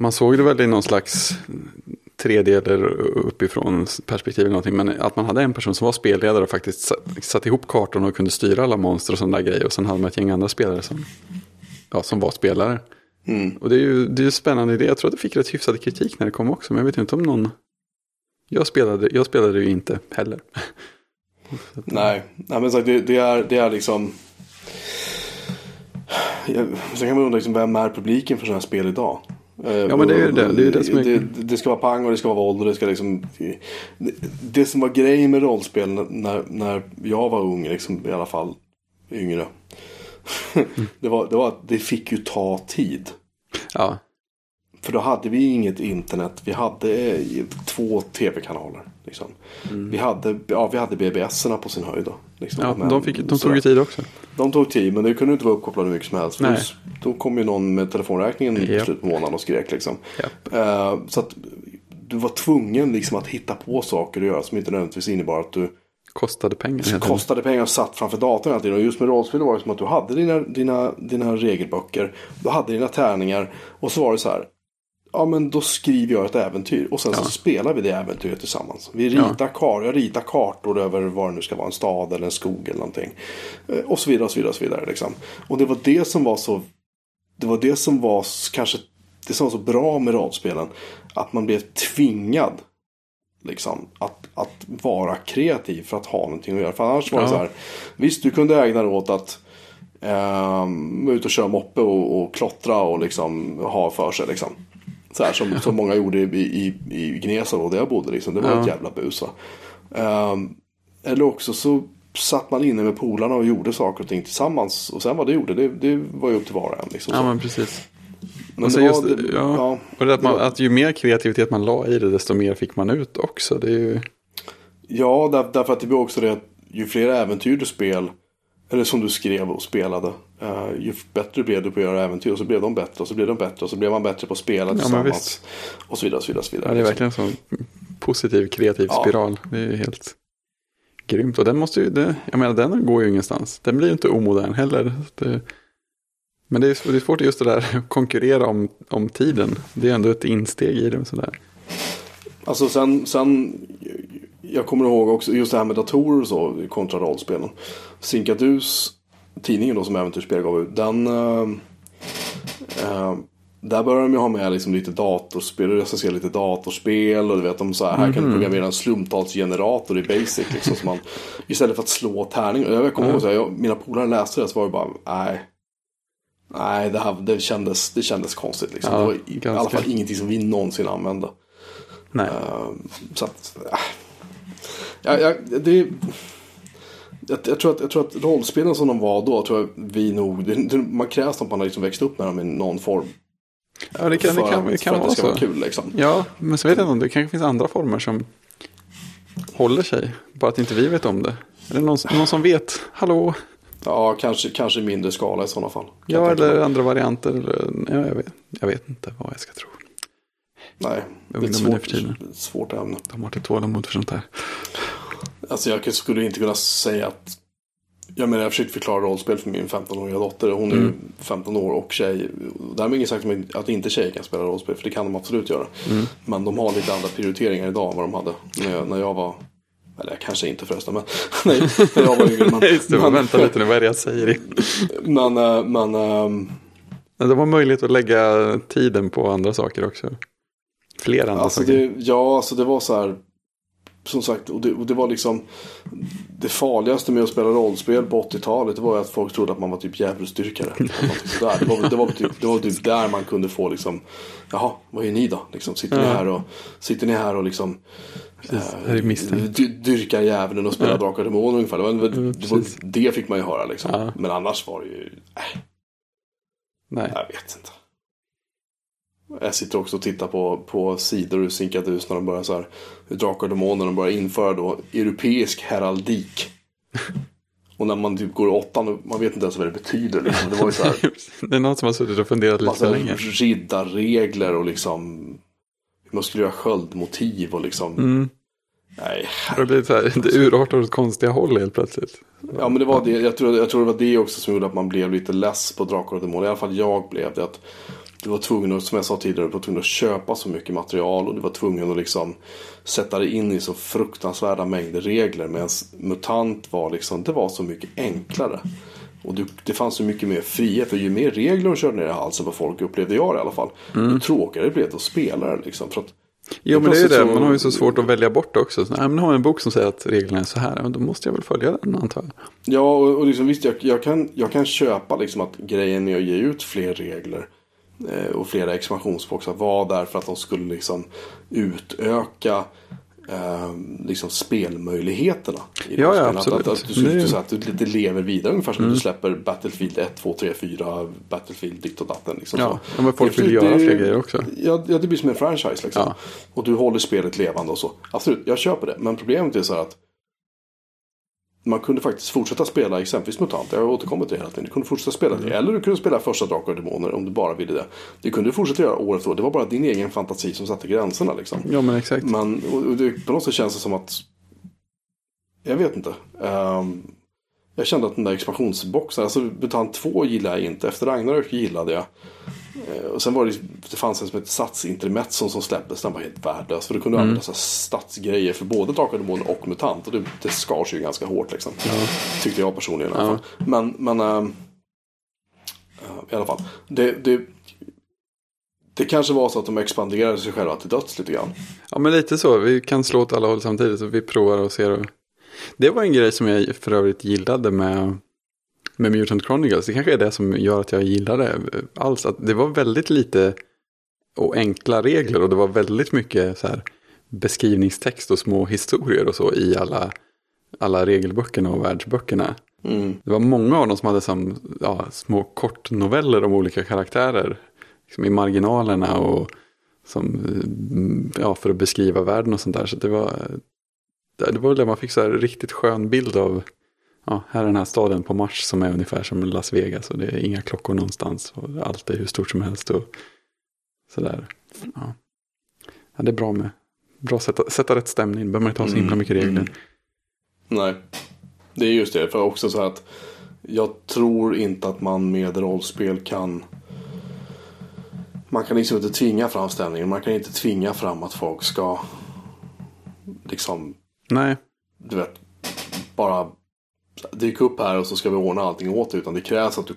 B: man såg det väl i någon slags 3D eller uppifrån perspektiv eller någonting. Men att man hade en person som var spelledare och faktiskt satt, satt ihop kartan och kunde styra alla monster och sådana där grejer. Och sen hade man ett gäng andra spelare som, ja, som var spelare.
A: Mm.
B: Och det är ju det är en spännande idé. Jag tror att det fick rätt hyfsad kritik när det kom också. Men jag vet inte om någon... Jag spelade, jag spelade ju inte heller.
A: Nej, Nej men sagt, det, det, är, det är liksom... Jag, sen kan man undra liksom, vem är publiken för sådana här spel idag?
B: Ja, men det är ju det. Det är det som är-
A: det, det ska vara pang och det ska vara våld och det ska liksom... Det, det som var grejen med rollspel när, när jag var ung, liksom, i alla fall yngre. det, var, det var att det fick ju ta tid.
B: Ja,
A: För då hade vi inget internet. Vi hade eh, två tv-kanaler. Liksom. Vi hade, ja, vi hade BBS-erna på sin höjd. Då, liksom.
B: Ja,
A: Men-
B: de, fick, de tog ju tid också.
A: De tog tid, men det kunde inte vara uppkopplade hur mycket som helst.
B: Nej.
A: Då kom ju någon med telefonräkningen i slutet på månaden och skrek liksom.
B: Japp.
A: Eh, så att du var tvungen liksom att hitta på saker att göra som inte nödvändigtvis innebar att du
B: Kostade pengar.
A: kostade pengar och satt framför datorn hela tiden. Och just med rollspel var det som att du hade dina, dina, dina regelböcker. Du hade dina tärningar. Och så var det så här. Ja men då skriver jag ett äventyr. Och sen så
B: Ja.
A: spelar vi det äventyret tillsammans. Vi
B: Ja.
A: ritar, kar, jag ritar kartor över vad det nu ska vara. En stad eller en skog eller någonting. Eh, Och så vidare och så vidare. Och, så vidare liksom. och det var det som var så. Det var det som var kanske. Det som var så bra med rollspelen. Att man blev tvingad liksom, att, att vara kreativ för att ha någonting att göra. För annars var det
B: Ja.
A: så här. Visst, du kunde ägna dig åt att um, ut och köra moppe och, och klottra och liksom ha för sig. Liksom. Så här som, som många gjorde i, i, i Gnesta då, där jag bodde. Liksom. Det var
B: Ja.
A: ett jävla bus. Ehm, eller också så satt man inne med polarna och gjorde saker och ting tillsammans. Och sen vad det gjorde, det, det var ju upp till var och en. Liksom,
B: Ja
A: så.
B: men precis.
A: Men
B: Och så
A: det
B: just,
A: var- det-
B: ja,
A: ja.
B: och det att, man,
A: det var-
B: att ju mer kreativitet man la i det desto mer fick man ut också. Det är ju...
A: Ja, där, därför att det blir också det att ju fler äventyr du spel, eller som du skrev och spelade, eh, ju bättre blev du på att göra äventyr. Och så blev de bättre och så blev de bättre och så blev man bättre på att spela tillsammans.
B: visst.
A: och så vidare, så vidare. Så vidare
B: Ja, det är verkligen en sån positiv kreativ
A: Ja.
B: spiral. Det är ju helt grymt. Och den måste ju, det, jag menar den går ju ingenstans. Den blir ju inte omodern heller. Det, men det är, det är svårt just det där att konkurrera om, om tiden. Det är ändå ett insteg i det. Sådär.
A: Alltså sen, sen, jag kommer ihåg också just det här med datorer och så kontra rollspelen. Sinkadus, tidningen då som Äventyrsspel gav ut, den... eh, där började de ju ha med liksom lite datorspel, recensera lite datorspel och du vet de så här, här kan du programmera en slumptalsgenerator i Basic liksom. Så man, istället för att slå tärningar. Jag kommer ihåg så här, jag, mina polare läste det så var det bara, nej. Nej, det, här, det, kändes, det kändes konstigt liksom.
B: Ja,
A: det var i, i alla fall ingenting som vi någonsin använde.
B: Nej.
A: Eh, så att, äh. Ja, ja, det, jag, jag, tror att, jag tror att rollspelen som de var då, tror jag vi nog, det, det, man krävs att man har liksom växt upp med dem i någon form.
B: Ja, det kan, det
A: för
B: kan,
A: att,
B: det kan
A: för att
B: vara
A: det ska vara kul liksom.
B: Ja, men så vet jag inte om det kanske finns andra former som håller sig. Bara att inte vi vet om det. Eller någon, någon som vet. Hallå?
A: Ja, kanske, kanske mindre skala i sådana fall. kan
B: Ja,
A: jag
B: eller andra varianter. Eller, ja, jag, vet, jag vet inte vad jag ska tro.
A: Nej, det är ett svårt, svårt ämne.
B: De har inte tålamod för sånt här.
A: Alltså jag skulle inte kunna säga att jag menar jag försökte förklara rollspel för min 15-åriga dotter. Hon är
B: Mm.
A: 15 år och tjej. Därmed inget sagt att inte tjejer kan spela rollspel. För det kan de absolut göra.
B: Mm.
A: Men de har lite andra prioriteringar idag än vad de hade när jag, när jag var. Eller kanske inte förresten. Men nej, när jag var yngre. Men,
B: Just det, men vänta lite nu, vad är det jag säger?
A: men, eh, men ehm,
B: Men De har möjlighet att lägga tiden på andra saker också. Fler andra
A: Alltså
B: saker.
A: det, ja, alltså det var så här. Som sagt, och det, och det var liksom. Det farligaste med att spela rollspel på 80-talet. Det var att folk trodde att man var typ djävulsdyrkare. sådär. Det var, det, var typ, det var typ där man kunde få liksom. Jaha, vad är ni då? Liksom, sitter, ni här och, sitter ni här och liksom.
B: Precis, är misstänkt.
A: dy, dyrkar djävulen och spelar
B: Ja.
A: Drakar och Demoner ungefär. Det, var, det,
B: Mm,
A: var,
B: precis.
A: det fick man ju höra liksom.
B: Ja.
A: Men annars var det ju. Äh,
B: Nej.
A: jag vet inte. Jag sitter också och tittar på, på sidor ur Sinkadus när de börjar så här. Hur Drakar och Demoner de börjar införa då europeisk heraldik. Och när man typ går i åttan man vet inte ens vad det betyder. Liksom. Det var ju så här.
B: Det är någon som har suttit och funderat lite för länge.
A: riddarregler och liksom. Man skulle göra sköldmotiv och liksom.
B: Mm.
A: Nej,
B: Det blir så här, det urartar åt konstiga håll helt plötsligt.
A: Ja men det var det. Jag tror, jag tror det var det också som gjorde att man blev lite less på Drakar och Demoner. I alla fall jag blev det. Att du var tvungen att, som jag sa tidigare, du var tvungen att köpa så mycket material. Och du var tvungen att liksom sätta dig in i så fruktansvärda mängder regler. Medan MUTANT var liksom, det var så mycket enklare. Och du, det fanns så mycket mer frihet. För ju mer regler de körde ner i halsen på folk, upplevde jag det i alla fall. Ju tråkigare blev det att spela det liksom. För att
B: Jo men det är ju det, man har ju så svårt att välja bort också. Så, nej, men har jag en bok som säger att reglerna är så här, då måste jag väl följa den antar jag.
A: Ja, och, och liksom, visst jag, jag, kan, jag kan köpa liksom att grejen med att ge ut fler regler och flera expansionsboxar var därför att de skulle liksom utöka eh, liksom spelmöjligheterna. I
B: Ja, ja, absolut.
A: Att, att, du, du, så att du lite lever vidare ungefär som du släpper Battlefield 1, 2, 3, 4, Battlefield ditt och datten. Liksom,
B: Ja,
A: så.
B: men folk vill göra fler grejer också.
A: Ja, ja, det blir som en franchise liksom.
B: Ja.
A: Och du håller spelet levande och så. Absolut, jag köper det. Men problemet är så här att man kunde faktiskt fortsätta spela exempelvis MUTANT. Jag har återkommit till det hela tiden. Du kunde fortsätta spela
B: Mm.
A: det. Eller du kunde spela första Drakar och Demoner om du bara ville det. Det kunde du fortsätta göra år efter år. Det var bara din egen fantasi som satte gränserna liksom.
B: Ja, men exakt.
A: Men och, det, på något sätt känns det som att jag vet inte. Ehm, jag kände att den där expansionsboxen, alltså Mutant 2 gillade jag inte. Efter Ragnarök gillade jag. Eh, och sen var det, det fanns en som hette Satsintermezzon som släpptes. Den var helt värdelös. För då kunde du använda så här stadsgrejer för både Drakar och MUTANT. Och det, det skar sig ju ganska hårt liksom. Tyckte jag personligen i alla fall. Men, men ehm, eh, i alla fall. Det, det, det kanske var så att de expanderade sig själva till döds lite grann.
B: Ja, men lite så. Vi kan slå åt alla håll samtidigt. Så vi provar och ser. Det var en grej som jag för övrigt gillade med, med Mutant Chronicles. Det kanske är det som gör att jag gillar det alls. Att det var väldigt lite och enkla regler. Och det var väldigt mycket så här beskrivningstext och små historier och så i alla, alla regelböckerna och världsböckerna.
A: Mm.
B: Det var många av dem som hade som, ja, små kortnoveller om olika karaktärer. Liksom I marginalerna och som, mm, ja, för att beskriva världen och sånt där. Så det var, det var väl där man fick så här riktigt skön bild av, ja, här är den här staden på Mars som är ungefär som Las Vegas. Och det är inga klockor någonstans och allt är hur stort som helst. Och sådär. Ja. ja, det är bra med, bra att sätta, sätta rätt stämning. behöver man inte ha så himla mycket regler.
A: Mm. Nej, det är just det. För också så här att jag tror inte att man med rollspel kan man kan liksom inte tvinga fram stämningen. Man kan inte tvinga fram att folk ska liksom,
B: Nej,
A: du vet, bara dyka upp här och så ska vi ordna allting åt dig. Utan det krävs att du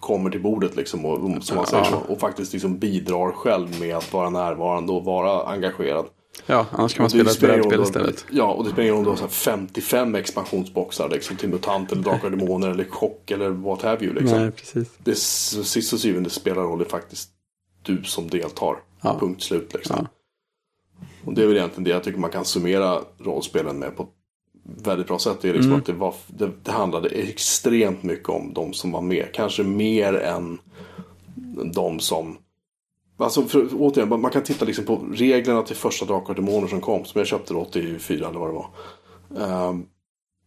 A: kommer till bordet liksom och, som man säger så, och faktiskt liksom bidrar själv med att vara närvarande och vara engagerad.
B: ja, annars kan man spela ett brädspel istället.
A: Ja, och det spelar ingen roll om du har så här 55 expansionsboxar liksom, till MUTANT eller Drakar och Demoner eller Chock eller what have you. Liksom.
B: Nej, precis.
A: Det sist och syvende spelar roll, det är faktiskt du som deltar.
B: Ja.
A: Punkt slut liksom.
B: Ja.
A: Och det är väl egentligen det jag tycker man kan summera rollspelen med på väldigt bra sätt. Det, är liksom
B: Mm.
A: att det, var, det, det handlade extremt mycket om de som var med. Kanske mer än de som Alltså för, återigen, man kan titta liksom på reglerna till första Drakar och Demoner som kom. Som jag köpte då 84 eller vad det var. Ehm,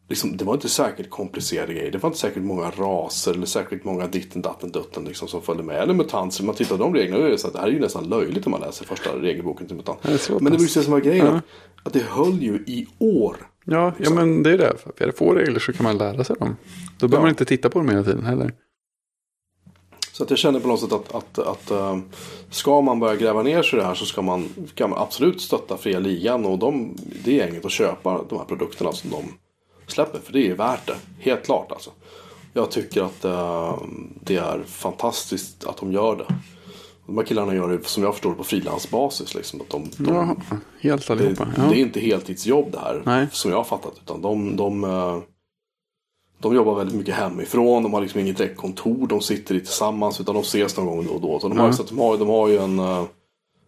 A: liksom, det var inte särskilt komplicerade grejer. Det var inte särskilt många raser eller särskilt många ditten datten dutten liksom, som följde med. Eller mutanter. Man tittar på de reglerna och det så att det här är ju nästan löjligt om man läser första regelboken till mutant. Men det var just det som var grejen.
B: Ja.
A: Att, att det höll ju i år.
B: Ja, ja, men det är det. För är det få regler så kan man lära sig dem. Då behöver
A: Ja.
B: man inte titta på dem hela tiden heller.
A: Så att jag känner på något sätt att, att, att eh, ska man börja gräva ner sig i det här så ska man, kan man absolut stötta fria ligan och de, det är inget att köpa de här produkterna som de släpper. För det är värt det, helt klart alltså. Jag tycker att eh, det är fantastiskt att de gör det. De här killarna gör det som jag förstår det på frilansbasis. Liksom, att de, de,
B: Ja, helt
A: det,
B: allihopa. Ja.
A: det är inte heltidsjobb det här.
B: Nej.
A: Som jag har fattat. Utan de, de, eh, de jobbar väldigt mycket hemifrån. De har liksom inget direkt kontor. De sitter i tillsammans. Utan de ses någon gång då och då. Så de, har,
B: Ja.
A: så att de, har, de har ju en, eh,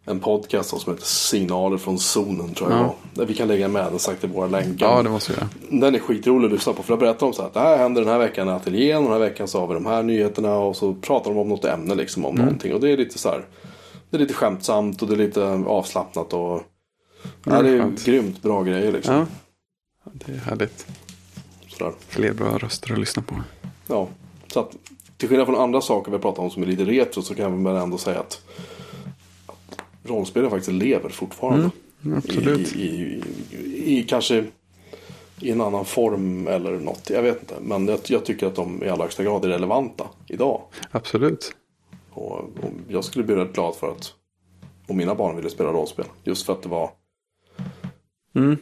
A: en podcast som heter Signaler från zonen. Tror jag
B: Ja.
A: var. Vi kan lägga med den sagt i våra länkar.
B: ja, det måste jag göra.
A: Den är skitrolig att lyssna på. För där berättar de så här att det här händer den här veckan i ateljén. Den här veckan så har vi de här nyheterna. Och så pratar de om något ämne liksom. Om någonting. Och det är lite så här. Det är lite skämtsamt och det är lite avslappnat. Och, ja, det är
B: skönt.
A: grymt bra grejer liksom.
B: Ja. Det är härligt.
A: Sådär.
B: Fler bra röster att lyssna på.
A: Ja, så att till skillnad från andra saker vi har pratat om som är lite retro så kan man ändå säga att, att rollspel faktiskt lever fortfarande.
B: Absolut.
A: I, i, i, i kanske i en annan form eller något. Jag vet inte. Men jag, jag tycker att de i allra högsta grad är relevanta idag.
B: Absolut.
A: Och, och jag skulle bli rätt glad för att om mina barn ville spela rollspel. Just för att det var
B: Mm.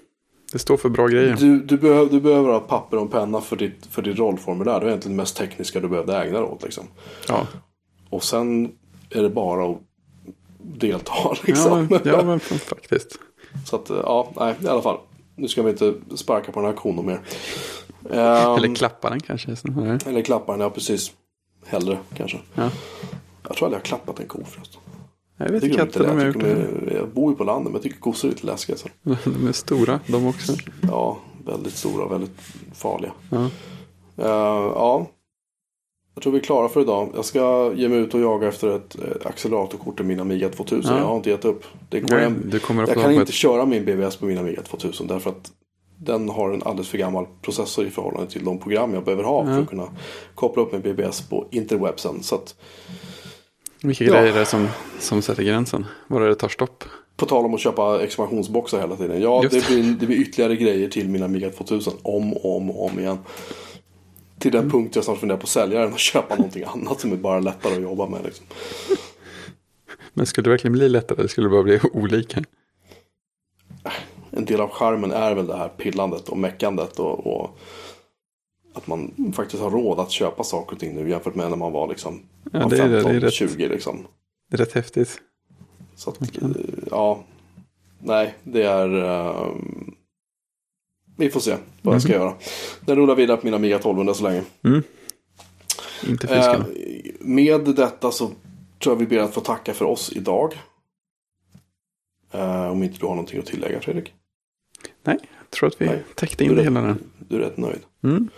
B: Det står för bra grejer.
A: Du, du, behöver, du behöver ha papper och en penna för ditt, för ditt rollformulär. Det är egentligen det mest tekniska du behövde ägna dig åt. Liksom.
B: Ja,
A: Och sen är det bara att delta
B: ja,
A: liksom.
B: men, ja men faktiskt.
A: Så att, ja, nej, i alla fall. Nu ska vi inte sparka på den här konon mer. Ehm,
B: Eller klappa den kanske.
A: eller klappa den, ja precis. Hellre kanske.
B: Ja.
A: Jag tror aldrig jag har klappat en ko förresten.
B: Jag vet
A: Jag,
B: inte
A: de lite,
B: har
A: jag,
B: gjort.
A: jag bor ju på landet men jag tycker kossor är lite läskiga. Så.
B: De är stora de också.
A: Ja, väldigt stora och väldigt farliga.
B: Ja.
A: Eh, ja. Jag tror vi är klara för idag. Jag ska ge mig ut och jaga efter ett eh, acceleratorkort till min Amiga 2000.
B: Ja.
A: Jag har inte gett upp. Det går
B: Nej,
A: hem.
B: du kommer
A: Jag kan inte
B: ett...
A: köra min BBS på min Amiga 2000 därför att den har en alldeles för gammal processor i förhållande till de program jag behöver ha för
B: Ja.
A: att kunna koppla upp min BBS på interwebsen. Så att,
B: Vilka
A: Ja.
B: grejer är det som, som sätter gränsen? Var är det tar stopp?
A: på tal om att köpa expansionsboxar hela tiden. Ja,
B: Just
A: det blir, det blir ytterligare grejer till min Amiga 2000 om och om och om igen. Till
B: Mm.
A: den punkt jag snart funderar på att sälja den och köpa någonting annat som är bara lättare att jobba med. Liksom.
B: Men skulle det verkligen bli lättare? Skulle det bara bli olika?
A: En del av charmen är väl det här pillandet och meckandet och, och att man faktiskt har råd att köpa saker och ting nu jämfört med när man var liksom
B: Ja, det är det.
A: 15,
B: är rätt.
A: 20 liksom.
B: Det är rätt häftigt.
A: Så att, eh, ja, nej, det är... ehm, vi får se vad jag ska
B: Mhm.
A: göra. Den rullar vidare på min Amiga 1200 så länge.
B: Inte
A: Eh,
B: fiskarna.
A: med detta så tror jag vi ber att få tacka för oss idag. Eh, om inte du har någonting att tillägga Fredrik.
B: Nej, jag tror att vi
A: nej.
B: täckte in
A: är
B: hela den.
A: Du är rätt nöjd.
B: Mm.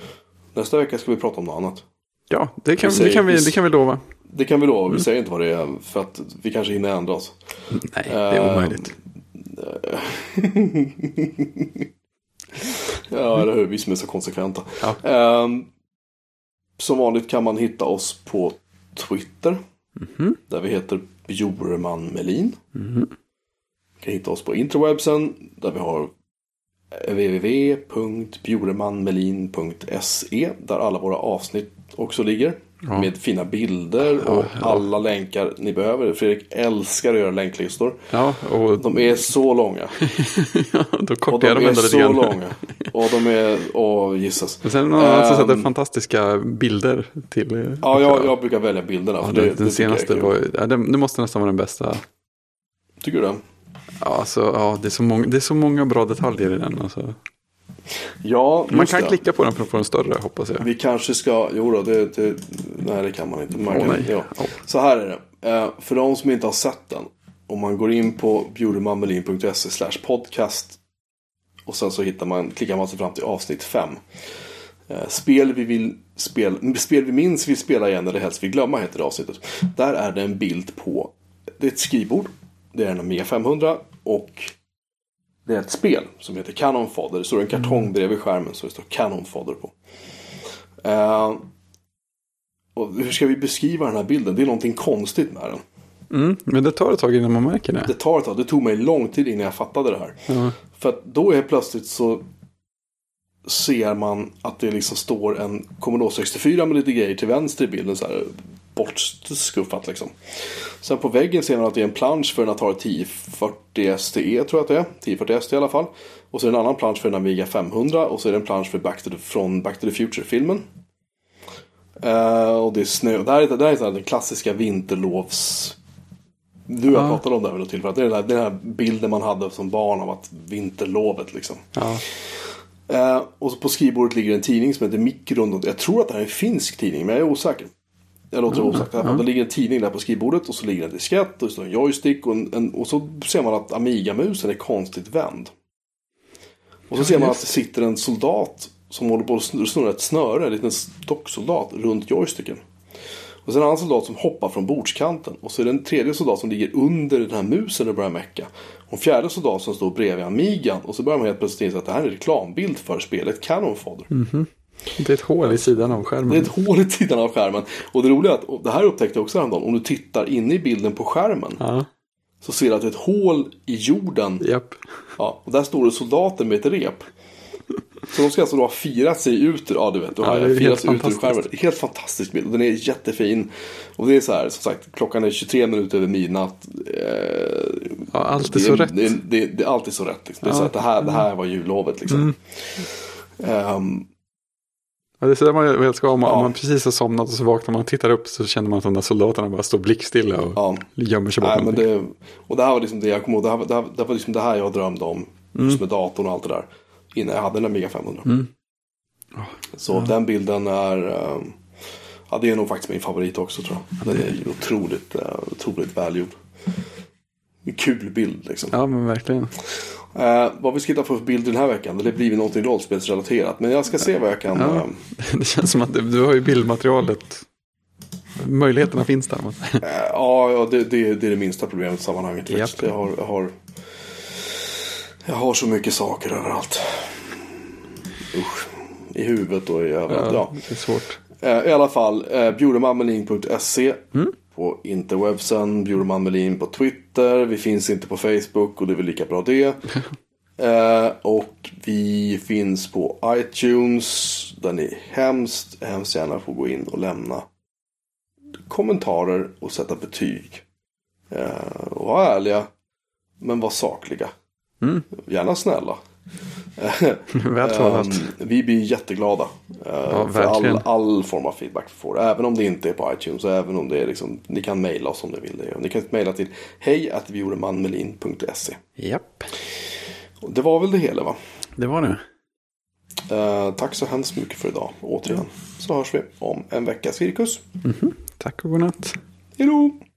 A: Nästa vecka ska vi prata om något annat.
B: Ja, det kan,
A: Vi säger-
B: det, kan vi, det kan vi lova.
A: Det kan vi lova,
B: Mm.
A: vi säger inte vad det är för att vi kanske hinner ändra oss.
B: Nej, det är
A: Eh,
B: omöjligt.
A: Ja, eller hur? Vi som är så konsekventa.
B: Ja.
A: Ehm, som vanligt kan man hitta oss på Twitter.
B: Mhm.
A: Där vi heter Bjurman Melin.
B: Mhm.
A: Man kan hitta oss på interwebsen. Där vi har www.bjuremanmelin.se. Där alla våra avsnitt också ligger.
B: Ja.
A: Med fina bilder och
B: Ja, ja.
A: alla länkar ni behöver. Fredrik älskar att göra länklistor.
B: Ja, och
A: De är så långa.
B: då
A: Och
B: kortar jag
A: de
B: dem
A: är
B: ändå lite
A: så
B: grann.
A: långa. Och de är, åh gissas.
B: Men sen är annan som
A: Ehm,
B: sätter fantastiska bilder till. eh,
A: Ja, jag, jag brukar välja bilderna.
B: Ja,
A: för
B: den,
A: det,
B: den
A: är
B: senaste var ju- ja, det, det måste nästan vara den bästa.
A: Tycker du det?
B: Ja, alltså, ja, det, är så många, det är så många bra detaljer i den. Alltså.
A: Ja,
B: Man kan
A: det.
B: klicka på den för att få den större hoppas jag.
A: Vi kanske ska, jo då, det, det, nej det kan man inte. Man
B: Åh,
A: kan,
B: nej.
A: Ja.
B: Åh.
A: Så här är det. Eh, för de som inte har sett den. Om man går in på bjurmanmelin.se slash podcast. Och sen så hittar man, klickar man sig fram till avsnitt 5. Eh, spel vi vill spel, spel vi minns vill spela igen eller helst vill glömma heter det avsnittet. Där är det en bild på, det är ett skrivbord. Det är en Amiga 500 och det är ett spel som heter Canon Fodder. Det står en kartong bredvid skärmen så det står Canon Fodder på. Eh, och hur ska vi beskriva den här bilden? Det är någonting konstigt med den.
B: Mm, men det tar ett tag innan man märker det.
A: Det tar ett tag. Det tog mig lång tid innan jag fattade det här.
B: Ja.
A: För att då är plötsligt så ser man att det liksom står en Commodore 64 med lite grejer till vänster i bilden. Så här bortskuffat liksom. Sen på väggen ser man att det är en plansch för en Atari 1040 STE tror jag att det är. 1040 STE i alla fall. Och så är det en annan plansch för en Amiga 500. Och så är det en plansch för Back to the, från Back to the Future-filmen. Eh, och det är snö. Det här är, det här är den klassiska vinterlovs... Du och jag
B: Ja.
A: pratade om det här vid något tillfälle. Det är den här, den här bilden man hade som barn av att vinterlovet liksom.
B: Ja.
A: Eh, och så på skrivbordet ligger en tidning som heter Mikron. Jag tror att det här är en finsk tidning, men jag är osäker. Jag låter det osagt. i alla fall. Det ligger en tidning där på skrivbordet och så ligger en diskett och det står en joystick. Och, en, en, och så ser man att Amiga-musen är konstigt vänd. Och så ser man att det sitter en soldat som håller på att snurra ett snöre, en liten docksoldat, runt joysticken. Och sen en annan soldat som hoppar från bordskanten. Och så är det en tredje soldat som ligger under den här musen och börjar mecka. Och en fjärde soldat som står bredvid Amigan. Och så börjar man helt plötsligt inse att det här är en reklambild för spelet Cannon Fodder.
B: Det är ett hål i sidan av skärmen.
A: Det är ett hål i sidan av skärmen. Och det roliga är att, det här upptäckte jag också häromdagen. Om du tittar inne i bilden på skärmen.
B: Ja,
A: Så ser du att det är ett hål i jorden.
B: japp.
A: Ja, och där står det soldater med ett rep. Så de ska alltså då ha firat sig ut ur, ja du vet, då
B: Ja,
A: har firat
B: helt
A: sig ut ur skärmen. Helt fantastisk bild. Den är jättefin. Och det är så här, som sagt, klockan är 23 minuter över midnatt. Eh,
B: Ja, allt är så rätt.
A: Det, det, det är alltid så rätt. Liksom. Det, är så
B: Ja.
A: att det, här, det här var jullovet liksom.
B: Mm.
A: Ehm,
B: Ja, det är så där man väl ska om man,
A: Ja.
B: om man precis har somnat och så vaknar man och tittar upp så känner man att de där soldaterna bara står blickstilla och
A: ja.
B: gömmer sig bakom
A: det, och det här var liksom det jag kom ihåg. Det, här, var- det, här, det var liksom det här jag drömde om.
B: Mm.
A: Just med datorn och allt det där. Innan jag hade den Amiga 500.
B: Mm.
A: Så den bilden är... ehm, ja, det är nog faktiskt min favorit också tror jag. Den är otroligt, uh, otroligt välgjord. En kul bild liksom.
B: Ja, men verkligen.
A: Eh, vad vi ska hitta för bild den här veckan. Det blir någonting rollspelsrelaterat. Men jag ska se vad jag kan.
B: Ja.
A: eh,
B: Det känns som att du, du har ju bildmaterialet. Möjligheterna finns där.
A: Eh, Ja, ja det, det, det är det minsta problemet i sammanhanget. Jag, har, jag, har, jag har så mycket saker överallt. Usch. I huvudet och i överallt. Ja.
B: Det är svårt.
A: Eh, I alla fall, eh, bjudemanmelin.se
B: Mm.
A: på interwebsen, bjudemanmelin på Twitter. Vi finns inte på Facebook och det är väl lika bra det. eh, och vi finns på iTunes där ni hemskt, hemskt gärna får gå in och lämna kommentarer och sätta betyg. Eh, och vara ärliga, men var sakliga.
B: Mm.
A: Gärna snälla.
B: Väl talat.
A: Ehm, vi blir jätteglada eh, för all, all form av feedback vi får. Även om det inte är på iTunes. Även om det är liksom, ni kan mejla oss om ni vill det. Ni kan mejla till hej.vioremanmelin.se
B: Japp,
A: Det var väl det hela va?
B: det var det.
A: Eh, tack så hemskt mycket för idag. Återigen så hörs vi om en vecka cirkus.
B: Tack och godnatt.
A: Hej då!